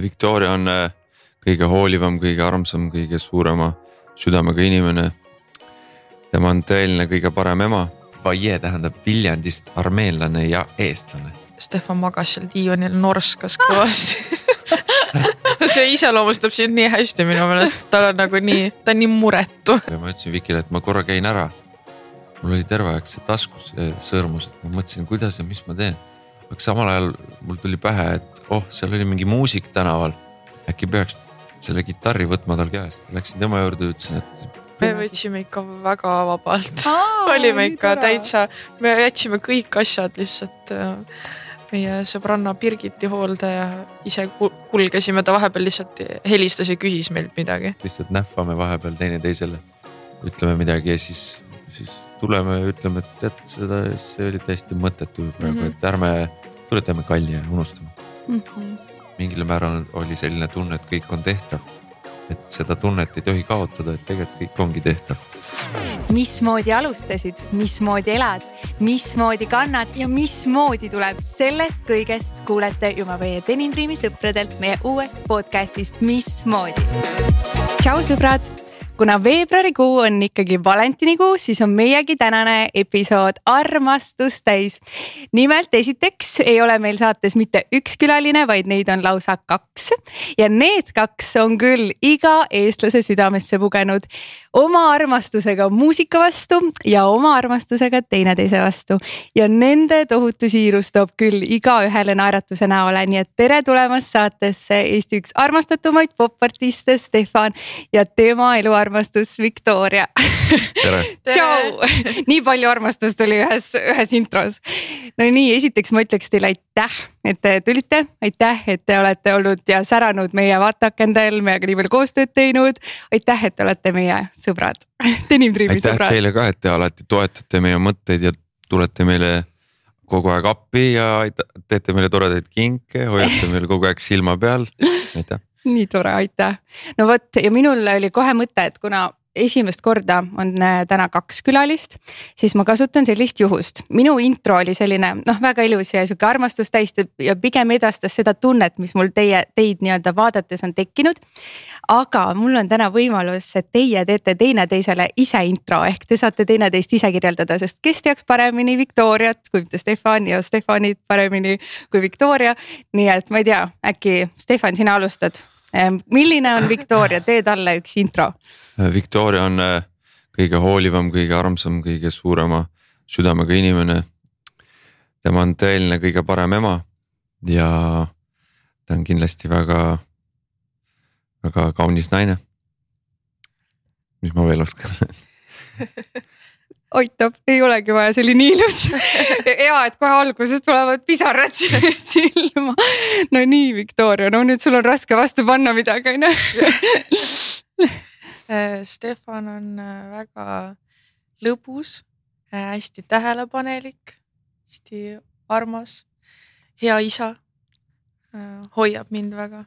Victoria on äh, kõige hoolivam, kõige armsam, kõige suurema südamega inimene. tema on tõeline kõige parem ema. Vaie tähendab Viljandist armeenlane ja eestlane. Stefan magas seal diivanil, norskas kõvasti see iseloomustab sind nii hästi minu meelest, tal on nagu nii, ta on nii muretu. ja ma ütlesin Vikile, et ma korra käin ära. mul oli terve aeg see taskus see sõrmus, et ma mõtlesin, kuidas ja mis ma teen. aga samal ajal mul tuli pähe, et oh, seal oli mingi muusik tänaval. äkki peaks selle kitarri võtma tal käest, läksin tema juurde, ütlesin, et. me võtsime ikka väga vabalt olime ikka täitsa, me jätsime kõik asjad lihtsalt äh, meie sõbranna Birgiti hoolde ja ise kulgesime, ta vahepeal lihtsalt helistas ja küsis meilt midagi. lihtsalt nähvame vahepeal teineteisele, ütleme midagi ja siis, siis tuleme ja ütleme, et tead seda, see oli täiesti mõttetu praegu mm, -hmm. et ärme, tuletame kalli ja unustame mm. -hmm. mingil määral oli selline tunne, et kõik on tehtav. et seda tunnet ei tohi kaotada, et tegelikult kõik ongi tehtav mismoodi alustasid, mismoodi elad, mismoodi kannad ja mismoodi tuleb, sellest kõigest kuulete juba meie Denim Dreami sõpradelt meie uuest podcast'ist Mismoodi. tšau, sõbrad kuna veebruarikuu on ikkagi valentinikuu, siis on meiegi tänane episood armastust täis. nimelt esiteks ei ole meil saates mitte üks külaline, vaid neid on lausa kaks ja need kaks on küll iga eestlase südamesse pugenud oma armastusega muusika vastu ja oma armastusega teineteise vastu. ja nende tohutu siirus toob küll igaühele naeratuse näole, nii et tere tulemast saatesse Eesti üks armastatumaid popartiste Stefan ja tema eluarmastus armastus Victoria. tšau, nii palju armastust oli ühes, ühes intros. no nii, esiteks ma ütleks teile aitäh, et te tulite, aitäh, et te olete olnud ja säranud meie vaateakendel, meiega nii palju koostööd teinud. aitäh, et te olete meie sõbrad, Denim Dreami sõbrad. aitäh teile ka, et te alati toetate meie mõtteid ja tulete meile kogu aeg appi ja teete meile toredaid kinke, hoiate meil kogu aeg silma peal, aitäh nii tore, aitäh. no vot ja minul oli kohe mõte, et kuna esimest korda on äh, täna kaks külalist, siis ma kasutan sellist juhust. minu intro oli selline noh, väga ilus ja sihuke armastust täis ja pigem edastas seda tunnet, mis mul teie, teid nii-öelda vaadates on tekkinud. aga mul on täna võimalus, et teie teete teineteisele ise intro ehk te saate teineteist ise kirjeldada, sest kes teaks paremini Victoriat kui mitte Stefan ja Stefanit paremini kui Victoria. nii et ma ei tea, äkki Stefan, sina alustad milline on Victoria, tee talle üks intro. Äh, Victoria on äh, kõige hoolivam, kõige armsam, kõige suurema südamega inimene. tema on tõeline kõige parem ema ja ta on kindlasti väga, väga kaunis naine. mis ma veel oskan aitab, ei olegi vaja, see oli nii ilus. hea, et kohe alguses tulevad pisarad silma. no nii, Victoria, no nüüd sul on raske vastu panna midagi, on ju. Äh, Stefan on äh, väga lõbus, äh, hästi tähelepanelik, hästi armas, hea isa. hoiab mind väga,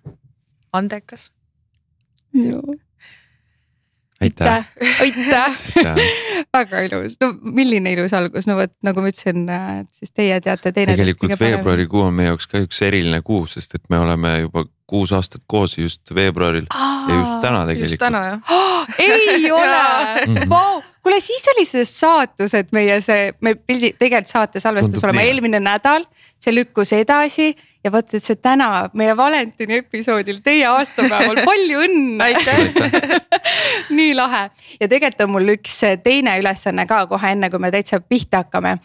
andekas aitäh, aitäh, väga ilus, no milline ilus algus, no vot nagu ma ütlesin, et siis teie teate teine. tegelikult veebruarikuu on meie jaoks ka üks eriline kuu, sest et me oleme juba kuus aastat koos just veebruaril. Aa, ja just täna tegelikult. just täna jah. Oh,. ei ole, vau, kuule siis oli see saatus, et meie see, me pildi tegelikult saate salvestus olema eelmine nädal, see lükkus edasi ja vot, et see täna meie Valentini episoodil teie aastapäeval, palju õnne. nii lahe ja tegelikult on mul üks teine ülesanne ka kohe enne, kui me täitsa pihta hakkame.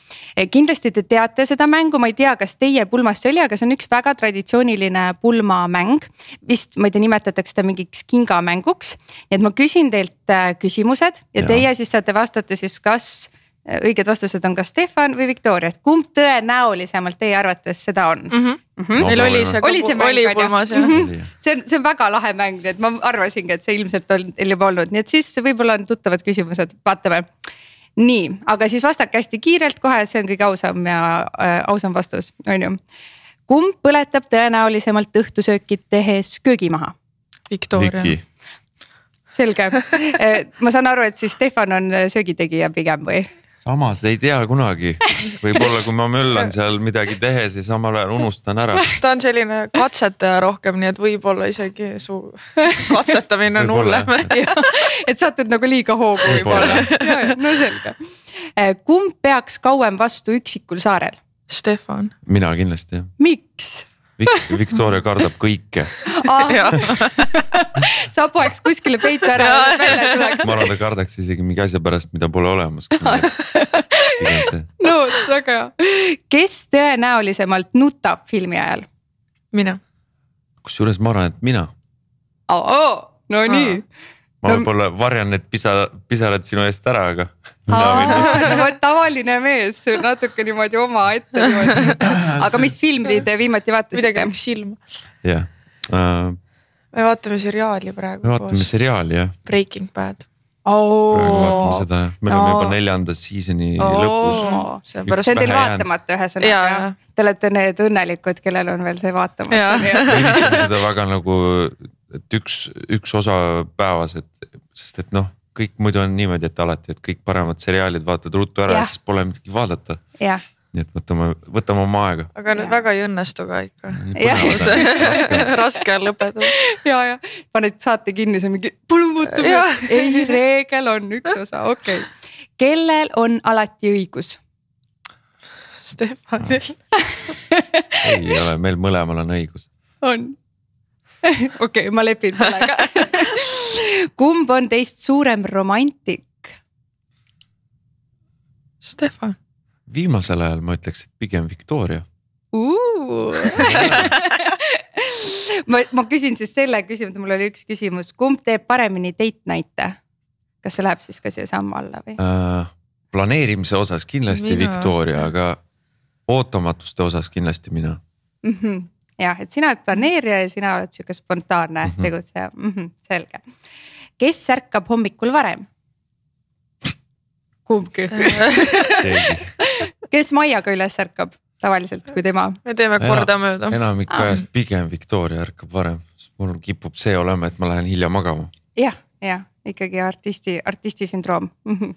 kindlasti te teate seda mängu, ma ei tea, kas teie pulmas see oli, aga see on üks väga traditsiooniline pulmamäng. vist ma ei tea, nimetatakse seda mingiks kingamänguks. nii et ma küsin teilt äh, küsimused ja, ja teie siis saate vastata siis kas õiged vastused on kas Stefan või Victoria, et kumb tõenäolisemalt teie arvates seda on mm? -hmm. Mm -hmm. meil oli see, oli see mäng, oli pulmas jah mm -hmm.? see on, see on väga lahe mäng, nii et ma arvasingi, et see ilmselt on teil juba olnud, nii et siis võib-olla on tuttavad küsimused, vaatame. nii, aga siis vastake hästi kiirelt kohe, see on kõige ausam ja äh, ausam vastus, on ju. kumb põletab tõenäolisemalt õhtusööki tehes köögi maha? Victoria selge, äh, ma saan aru, et siis Stefan on söögitegija pigem või? Samas ei tea kunagi, võib-olla kui ma möllan seal midagi tehes ja samal ajal unustan ära. ta on selline katsetaja rohkem, nii et võib-olla isegi su katsetamine on hullem et satud nagu liiga hoogu võib-olla, no selge. Eh, kumb peaks kauem vastu üksikul saarel? Stefan. mina kindlasti jah. miks? Vik-, Victoria kardab kõike sa poeks kuskile peitu ära ja välja tuleks. ma arvan, ta kardaks isegi mingi asja pärast, mida pole olemas. no väga hea. kes tõenäolisemalt nutab filmi ajal? mina. kusjuures ma arvan, et mina oh,. no Aa. nii ma no, võib-olla varjan need pisa, pisarad sinu eest ära, aga. No vot tavaline mees, natuke niimoodi omaette niimoodi. aga mis filmi te viimati vaatasite? midagi läks silma. jah uh,. me vaatame seriaali praegu. me vaatame koos. seriaali jah. Breaking Bad. Oh. praegu vaatame seda jah, me oleme oh. juba neljanda season'i oh. lõpus. see on teil vaatamata ühesõnaga, te olete need õnnelikud, kellel on veel see vaatamata. seda väga nagu et üks, üks osa päevas, et sest et noh, kõik muidu on niimoodi, et alati, et kõik paremad seriaalid vaatad ruttu ära, siis pole midagi vaadata. nii et võtame, võtame oma aega. aga nüüd väga ei õnnestu ka ikka. raske on lõpetada. ja, ja paned saate kinni, see on mingi palun võtame. ei, reegel on üks osa, okei okay.. kellel on alati õigus? Stefanil ei ole, meil mõlemal on õigus. on okei okay,, ma lepin sellega kumb on teist suurem romantik? Stefan. viimasel ajal ma ütleks, et pigem Victoria ma, ma küsin siis selle küsimuse, mul oli üks küsimus, kumb teeb paremini date night'e? kas see läheb siis ka siiasamma alla või äh,? planeerimise osas kindlasti mina. Victoria, aga ootamatuste osas kindlasti mina mm. -hmm jah, et sina oled planeerija ja sina oled sihuke spontaanne mm -hmm. tegutseja mm, -hmm, selge. kes ärkab hommikul varem? kumbki kes Maiaga üles ärkab tavaliselt, kui tema? me teeme kordamööda. enamik ajast pigem Victoria ärkab varem, mul kipub see olema, et ma lähen hilja magama ja,. jah, jah, ikkagi artisti, artisti sündroom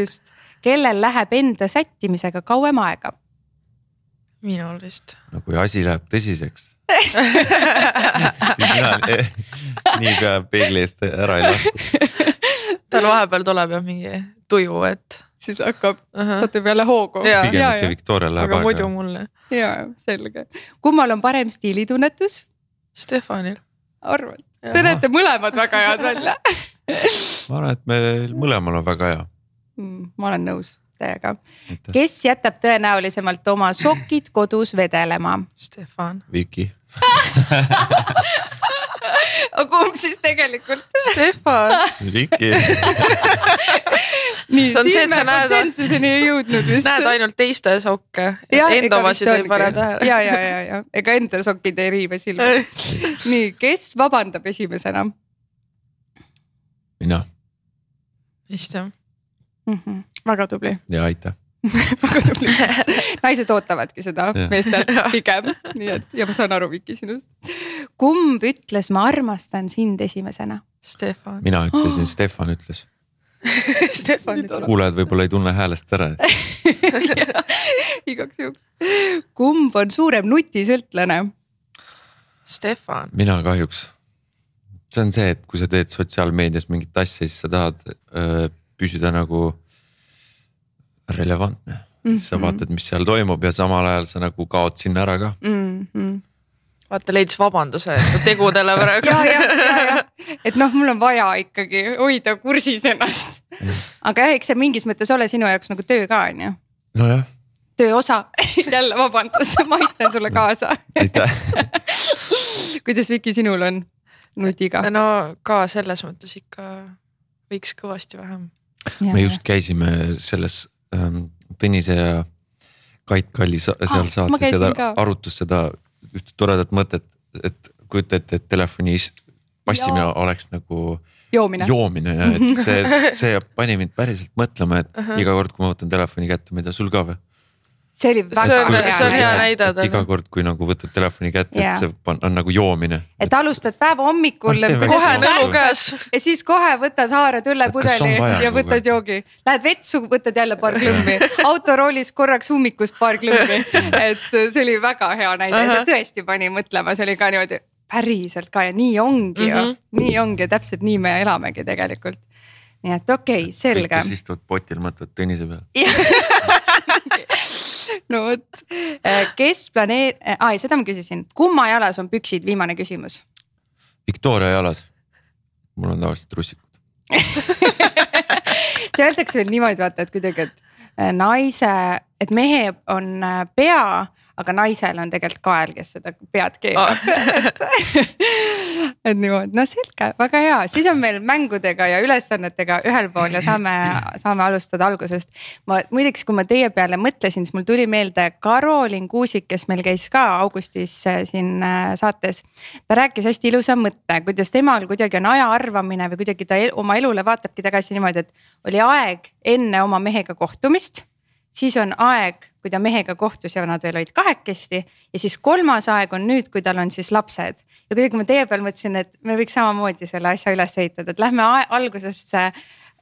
just, kellel läheb enda sättimisega kauem aega? Minul vist. no kui asi läheb tõsiseks siis mina niipea peegli eest ära ei lahku. tal vahepeal tuleb jah mingi tuju, et. siis hakkab uh, -huh. satub jälle hoogu. pigem ikka Victorial läheb aega. aga muidu mulle. ja, selge. kummal on parem stiilitunnetus? Stefanil. arvad? Te näete mõlemad väga head välja ma arvan, et meil mõlemal on väga hea mm,. ma olen nõus täiega. kes jätab tõenäolisemalt oma sokid kodus vedelema? Stefan. Viki aga kumb siis tegelikult? Stefan. Viki nii, siin me konsensuseni ei jõudnud vist. näed ainult teiste sokke, enda omasid ei pane tähele. ja, ja, ja, ja ega enda sokid ei riive silma. nii, kes vabandab esimesena? mina. vist jah mm. -hmm. väga tubli. ja aitäh väga tubli, naised ootavadki seda meestelt pigem, nii et ja ma saan aru, Viki sinust. kumb ütles, ma armastan sind esimesena? Stefan. mina ütlesin oh., Stefan ütles Stefan ütles. kuulajad võib-olla ei tunne häälest ära igaks juhuks. kumb on suurem nutisõltlane? Stefan. mina kahjuks. see on see, et kui sa teed sotsiaalmeedias mingit asja, siis sa tahad öö, püsida nagu relevantne mm. -hmm. sa mhm. vaatad, mis seal toimub ja samal ajal sa nagu kaod sinna ära ka mm. -hmm. vaata leidis vabanduse tegudele praegu ja, ja, ja, ja, et noh, mul on vaja ikkagi hoida kursis ennast. aga jah, eks see mingis mõttes ole sinu jaoks nagu töö ka on ju. nojah. töö osa jälle vabandust, ma aitan sulle kaasa aitäh kuidas Viki sinul on nutiga? no ka selles mõttes ikka võiks kõvasti vähem. Me just käisime selles ähm, Tõnise ja Kait Kalli seal ah, saates ja ta arutas seda ühte toredat mõtet, et kujuta ette, et telefoni passimine oleks nagu joomine, joomine ja et see, see pani mind päriselt mõtlema, et uh -huh. iga kord, kui ma võtan telefoni kätte, ma ei tea, sul ka või? See oli väga see on, hea. see on hea näide iga kord, kui nagu võtad telefoni kätte yeah., et see on, on nagu joomine. et alustad päeva hommikul. kohe nõlu käes. ja siis kohe võtad, haarad õllepudeli ja võtad joogi. Lähed vetsu, võtad jälle paar klõmmi, autoroolis korraks ummikus paar klõmmi. et see oli väga hea näide, see tõesti pani mõtlema, see oli ka niimoodi päriselt ka ja nii ongi ju mm, -hmm. nii ongi, täpselt nii me elamegi tegelikult. nii et okei okay,, selge. kõik, kes istuvad potil, mõtlevad tennise peal no vot, äh, kes planeer-, ei, seda ma küsisin, kumma jalas on püksid, viimane küsimus. Victoria jalas. mul on tavaliselt russikud see öeldakse veel niimoodi, vaata, et kuidagi, et äh, naise, et mehe on pea aga naisel on tegelikult kael, kes seda pead keerab et, et niimoodi, no selge, väga hea, siis on meil mängudega ja ülesannetega ühel pool ja saame, saame alustada algusest. ma muideks, kui ma teie peale mõtlesin, siis mul tuli meelde Karolin Kuusik, kes meil käis ka augustis äh, siin äh, saates. ta rääkis hästi ilusa mõtte, kuidas temal kuidagi on aja arvamine või kuidagi ta oma elule vaatabki tagasi niimoodi, et oli aeg enne oma mehega kohtumist siis on aeg, kui ta mehega kohtus ja nad veel olid kahekesti ja siis kolmas aeg on nüüd, kui tal on siis lapsed. ja kuidagi ma teie peal mõtlesin, et me võiks samamoodi selle asja üles ehitada, et lähme algusesse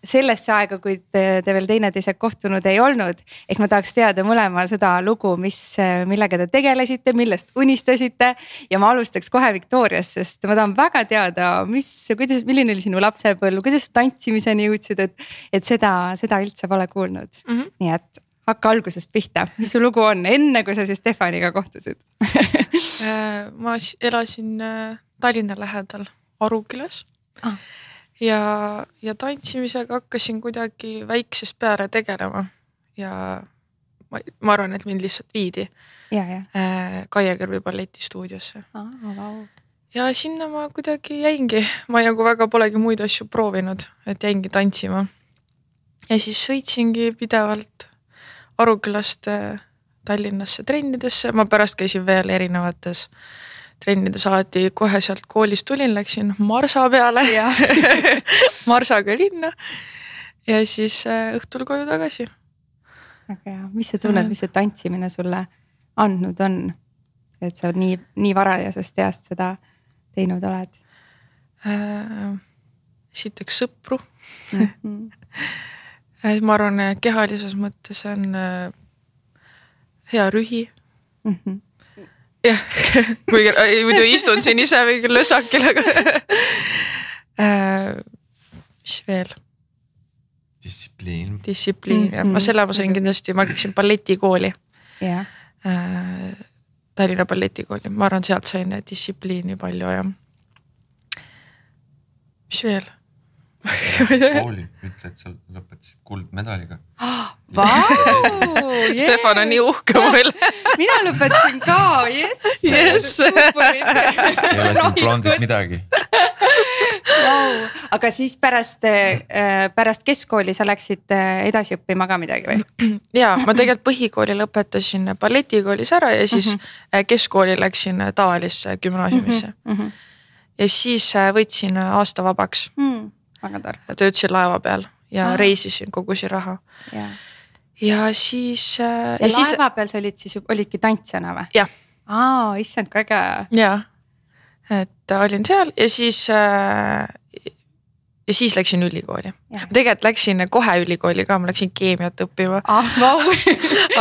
sellesse aega, kui te, te veel teineteisega kohtunud ei olnud. ehk ma tahaks teada mõlema seda lugu, mis, millega te tegelesite, millest unistasite ja ma alustaks kohe Victoriast, sest ma tahan väga teada, mis, kuidas, milline oli sinu lapsepõlv, kuidas tantsimiseni jõudsid, et, et seda, seda üldse pole kuulnud mm. -hmm. nii et hakka algusest pihta, mis su lugu on, enne kui sa siis Stefaniga kohtusid äh, ma elasin äh, Tallinna lähedal Arukülas ah. ja, ja tantsimisega hakkasin kuidagi väiksest peale tegelema ja ma, ma arvan, et mind lihtsalt viidi ja, ja. Äh, Kaie Kõrvi balletistuudiosse ah,. Wow. ja sinna ma kuidagi jäingi, ma nagu väga polegi muid asju proovinud, et jäingi tantsima. ja siis sõitsingi pidevalt Arukülast Tallinnasse trennidesse, ma pärast käisin veel erinevates trennides alati kohe sealt koolist tulin, läksin marsa peale marsaga linna ja siis äh, õhtul koju tagasi. väga hea, mis sa tunned, mis see tantsimine sulle andnud on? et sa nii, nii varajasest east seda teinud oled äh,? esiteks sõpru mm. -hmm ma arvan, kehalises mõttes on äh, hea rühi mm. -hmm jah, kuigi muidu istun siin ise mingil lösakil, aga äh, mis veel? distsipliin. distsipliin mm -hmm. jah, ma selle ma sain kindlasti, ma läksin balletikooli yeah.. Äh, Tallinna balletikooli, ma arvan, sealt sain distsipliini palju ja. mis veel? Pauli, ütle, et sa lõpetasid kuldmedaliga Vau, Stefan on nii uhke mu üle. mina lõpetasin ka, jess yes.. ei ole siin blondit midagi wow.. aga siis pärast, äh, pärast keskkooli sa läksid äh, edasi õppima ka midagi või? ja ma tegelikult põhikooli lõpetasin balletikoolis ära ja siis mm -hmm. keskkooli läksin tavalisse gümnaasiumisse mm. -hmm. ja siis võtsin aasta vabaks mm. Töötasin laeva peal ja ah. reisisin, kogusin raha. ja siis. Äh, ja, ja siis... laeva peal sa olid siis, olidki tantsijana või? jah. aa, issand, kui äge. ja, et olin seal ja siis äh, ja siis läksin ülikooli. tegelikult läksin kohe ülikooli ka, ma läksin keemiat õppima ah,. Wow.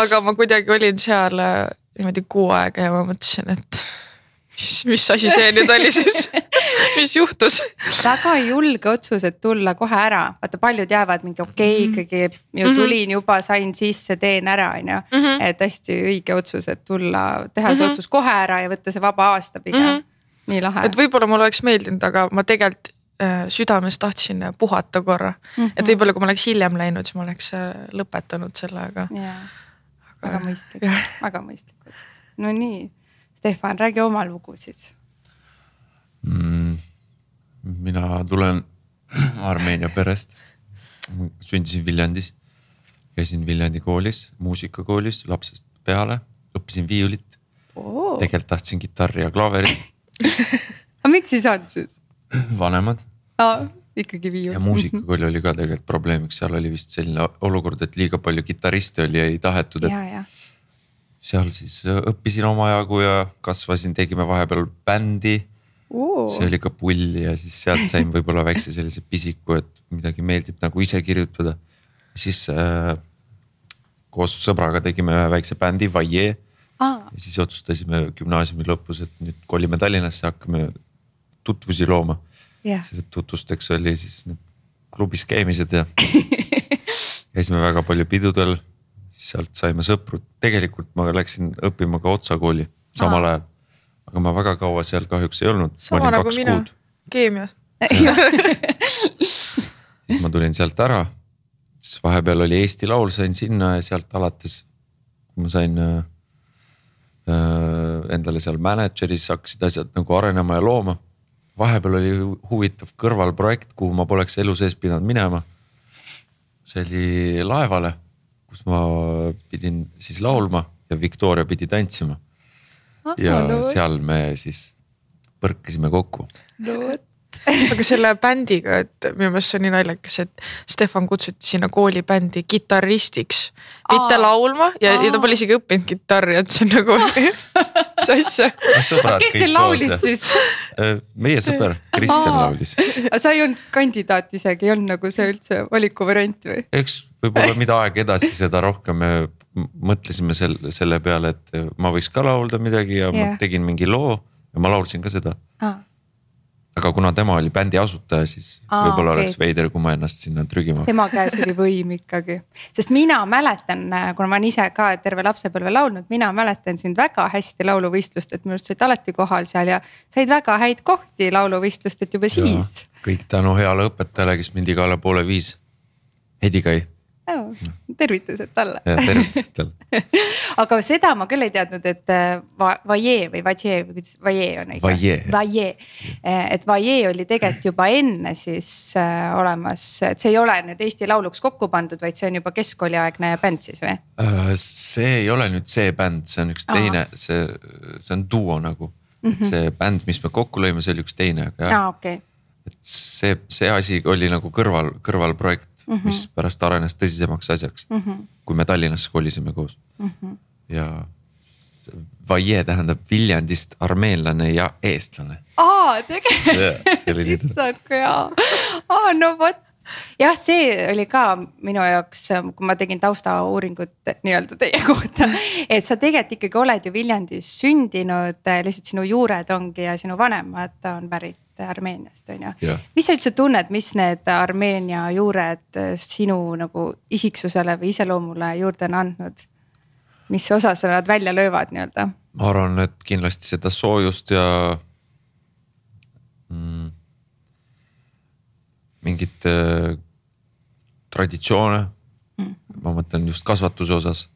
aga ma kuidagi olin seal äh, niimoodi kuu aega ja ma mõtlesin, et mis, mis asi see nüüd oli siis mis juhtus? väga julge otsus, et tulla kohe ära, vaata paljud jäävad mingi okei okay, mhm. ikkagi ju mhm. tulin juba, sain sisse, teen ära, on ju. Mhm. et hästi õige otsus, et tulla, teha see otsus kohe ära ja võtta see vaba aasta pigem mm. -hmm. nii lahe. et võib-olla mulle oleks meeldinud, aga ma tegelikult äh, südames tahtsin puhata korra mm. -hmm. et võib-olla kui ma oleks hiljem läinud, siis ma oleks äh, lõpetanud selle, aga. väga mõistlik, väga mõistlik otsus. no nii Stefan, räägi oma lugu siis mm,. Mina tulen Armeenia perest. sündisin Viljandis, käisin Viljandi koolis, muusikakoolis lapsest peale, õppisin viiulit oh.. tegelikult tahtsin kitarri ja klaverit aga miks ei saanud siis? vanemad ah ikkagi viiul. ja muusikakool oli ka tegelikult probleemiks, seal oli vist selline olukord, et liiga palju kitarriste oli ja ei tahetud, et. seal siis õppisin omajagu ja kasvasin, tegime vahepeal bändi uh.. see oli ka pull ja siis sealt sain võib-olla väikse sellise pisiku, et midagi meeldib nagu ise kirjutada. siis äh, koos sõbraga tegime ühe väikse bändi, Vaie ah.. ja siis otsustasime gümnaasiumi lõpus, et nüüd kolime Tallinnasse, hakkame tutvusi looma yeah.. selle tutvusteks oli siis need klubis käimised ja käisime väga palju pidudel. sealt saime sõpru, tegelikult ma läksin õppima ka Otsa kooli samal ah. ajal. Aga ma väga kaua seal kahjuks ei olnud. sama nagu mina, keemia siis ma tulin sealt ära, siis vahepeal oli Eesti Laul, sain sinna ja sealt alates ma sain äh, äh endale seal mänedžeris hakkasid asjad nagu arenema ja looma vahepeal oli huvitav kõrvalprojekt, kuhu ma poleks elu sees pidanud minema. see oli laevale, kus ma pidin siis laulma ja Victoria pidi tantsima. Ja no. seal me siis põrkasime kokku. no vot aga selle bändiga, et minu meelest see on nii naljakas, et Stefan kutsuti sinna koolibändi kitarristiks, mitte Aa. laulma ja, ja ta pole isegi õppinud kitarri, et see on nagu asja. kes see laulis siis? Äh, meie sõber Kristjan laulis. aga sa ei olnud kandidaat isegi, ei olnud nagu see üldse valikuvariant või? eks võib-olla mida aeg edasi, seda rohkem me mõtlesime selle, selle peale, et ma võiks ka laulda midagi ja yeah. ma tegin mingi loo ja ma laulsin ka seda ah aga kuna tema oli bändi asutaja, siis võib-olla okay. oleks veider, kui ma ennast sinna trügima. tema käes oli võim ikkagi, sest mina mäletan, kuna ma olen ise ka terve lapsepõlve laulnud, mina mäletan sind väga hästi lauluvõistlust, et minu arust sa olid alati kohal seal ja said väga häid kohti lauluvõistlust, et juba siis. kõik tänu heale õpetajale, kes mind igale poole viis. Heidi Kai oh,. tervitused talle. tervitused talle aga seda ma küll ei teadnud, et äh, Vaie või Vaie või kuidas Vaie on õige? Äh, et Vaie oli tegelikult juba enne siis äh, olemas, et see ei ole nüüd Eesti Lauluks kokku pandud, vaid see on juba keskkooliaegne bänd siis või uh,? see ei ole nüüd see bänd, see on üks teine, see, see on duo nagu mm. -hmm. see bänd, mis me kokku lõime, see oli üks teine, aga jah. okei okay. et see, see asi oli nagu kõrval, kõrvalprojekt mm, -hmm. mis pärast arenes tõsisemaks asjaks mm. -hmm. kui me Tallinnasse kolisime koos mm. -hmm. ja Vaie tähendab Viljandist armeenlane ja eestlane. aa, tegelikult, issand kui hea, aa no vot jah, see oli ka minu jaoks, kui ma tegin taustauuringut nii-öelda teie kohta, et sa tegelikult ikkagi oled ju Viljandis sündinud, lihtsalt sinu juured ongi ja sinu vanemad on pärit Armeeniast on ju. mis sa üldse tunned, mis need Armeenia juured sinu nagu isiksusele või iseloomule juurde on andnud? mis osas nad välja löövad nii-öelda? ma arvan, et kindlasti seda soojust ja mm, mingit äh, traditsioone mm.. ma mõtlen just kasvatuse osas.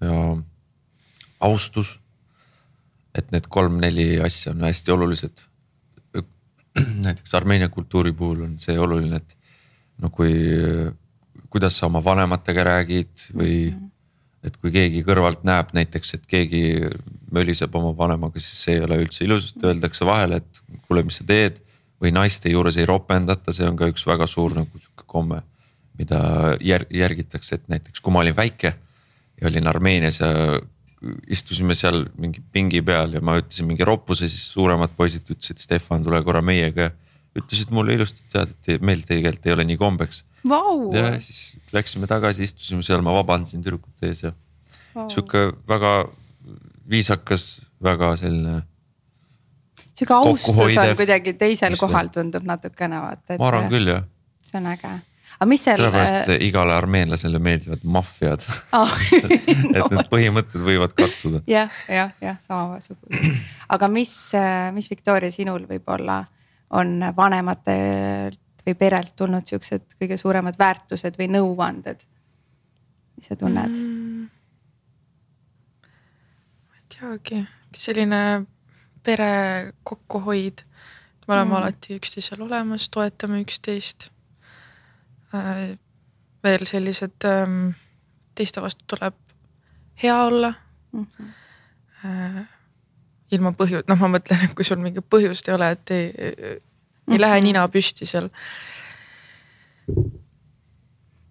ja austus. et need kolm-neli asja on hästi olulised näiteks Armeenia kultuuri puhul on see oluline, et no kui, kuidas sa oma vanematega räägid või. -hmm. et kui keegi kõrvalt näeb näiteks, et keegi möliseb oma vanemaga, siis see ei ole üldse ilus, sest öeldakse vahele, et kuule, mis sa teed. või naiste juures ei ropendata, see on ka üks väga suur nagu sihuke komme, mida jär, järgitakse, et näiteks kui ma olin väike ja olin Armeenias ja istusime seal mingi pingi peal ja ma ütlesin mingi roppuse, siis suuremad poisid ütlesid, Stefan, tule korra meiega. ütlesid mulle ilusti, tead, et meil tegelikult ei ole nii kombeks wow.. ja siis läksime tagasi, istusime seal, ma vabandasin tüdrukute ees ja wow. sihuke väga viisakas, väga selline. sihuke austus on kuidagi teisel kohal, tundub natukene vaata. ma arvan küll jah. see on äge aga mis seal. sellepärast äh... igale armeenlasele meeldivad maffiad oh. et need põhimõtted võivad kattuda ja,. jah, jah, jah, samasugune. aga mis, äh, mis Victoria sinul võib-olla on vanematelt või perelt tulnud siuksed kõige suuremad väärtused või nõuanded? mis sa tunned mm.? ma ei teagi, selline pere kokkuhoid. me oleme mm. alati üksteisel olemas, toetame üksteist veel sellised, ähm, teiste vastu tuleb hea olla mm. -hmm. ilma põhju-, noh, ma mõtlen, et kui sul mingit põhjust ei ole, et ei, ei mm -hmm. lähe nina püsti seal.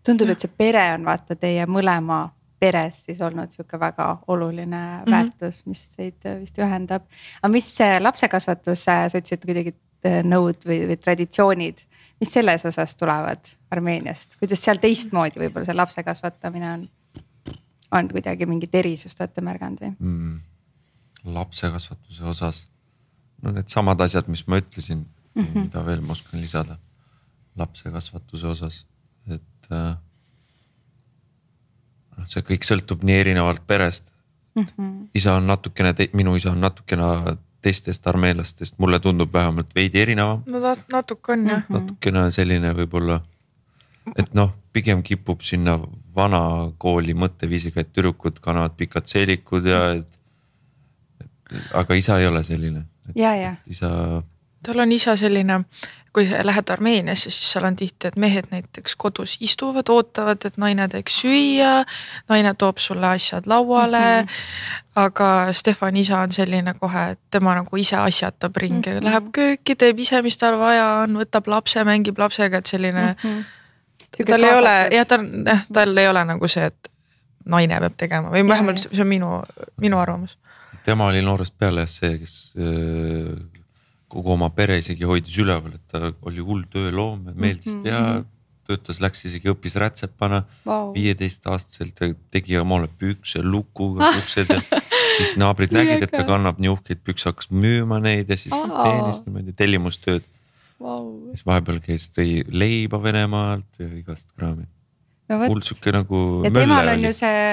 tundub, et see pere on vaata teie mõlema peres siis olnud sihuke väga oluline mm -hmm. väärtus, mis teid vist ühendab. aga mis lapsekasvatus, sa ütlesid kuidagi nõud või, või traditsioonid, mis selles osas tulevad Armeeniast, kuidas seal teistmoodi võib-olla see lapse kasvatamine on? on kuidagi mingit erisust olete märganud või mm,? lapse kasvatuse osas, no needsamad asjad, mis ma ütlesin mm, -hmm. mida veel ma oskan lisada lapse kasvatuse osas, et äh, noh, see kõik sõltub nii erinevalt perest mm. -hmm. isa on natukene, minu isa on natukene teistest armeenlastest, mulle tundub vähemalt veidi erinevam. no ta natuke on jah -hmm.. natukene selline võib-olla, et noh, pigem kipub sinna vana kooli mõtteviisiga, et tüdrukud kannavad pikad seelikud ja et. et aga isa ei ole selline. ja, ja. isa. tal on isa selline kui lähed Armeeniasse, siis seal on tihti, et mehed näiteks kodus istuvad, ootavad, et naine teeks süüa. naine toob sulle asjad lauale mm. -hmm. aga Stefani isa on selline kohe, et tema nagu ise asjatab ringi mm, -hmm. läheb kööki, teeb ise, mis tal vaja on, võtab lapse, mängib lapsega, et selline mm. -hmm. tal ei ole, jah, ta on, jah, tal ei ole nagu see, et naine peab tegema või vähemalt see on minu, minu arvamus tema oli noorest peale see, kes äh, kogu oma pere isegi hoidis üleval, et ta oli hull tööloom, meeldis mm -hmm. teha. töötas, läks isegi õppis rätsepana viieteistaastaselt wow. tegi omale pükse lukuga püksed ja siis naabrid nägid, et ta kannab nii uhkeid pükse, hakkas müüma neid ja siis teenis niimoodi tellimustööd wow.. siis vahepeal käis, tõi leiba Venemaalt ja igast kraami no hull sihuke nagu. ja temal on ju see,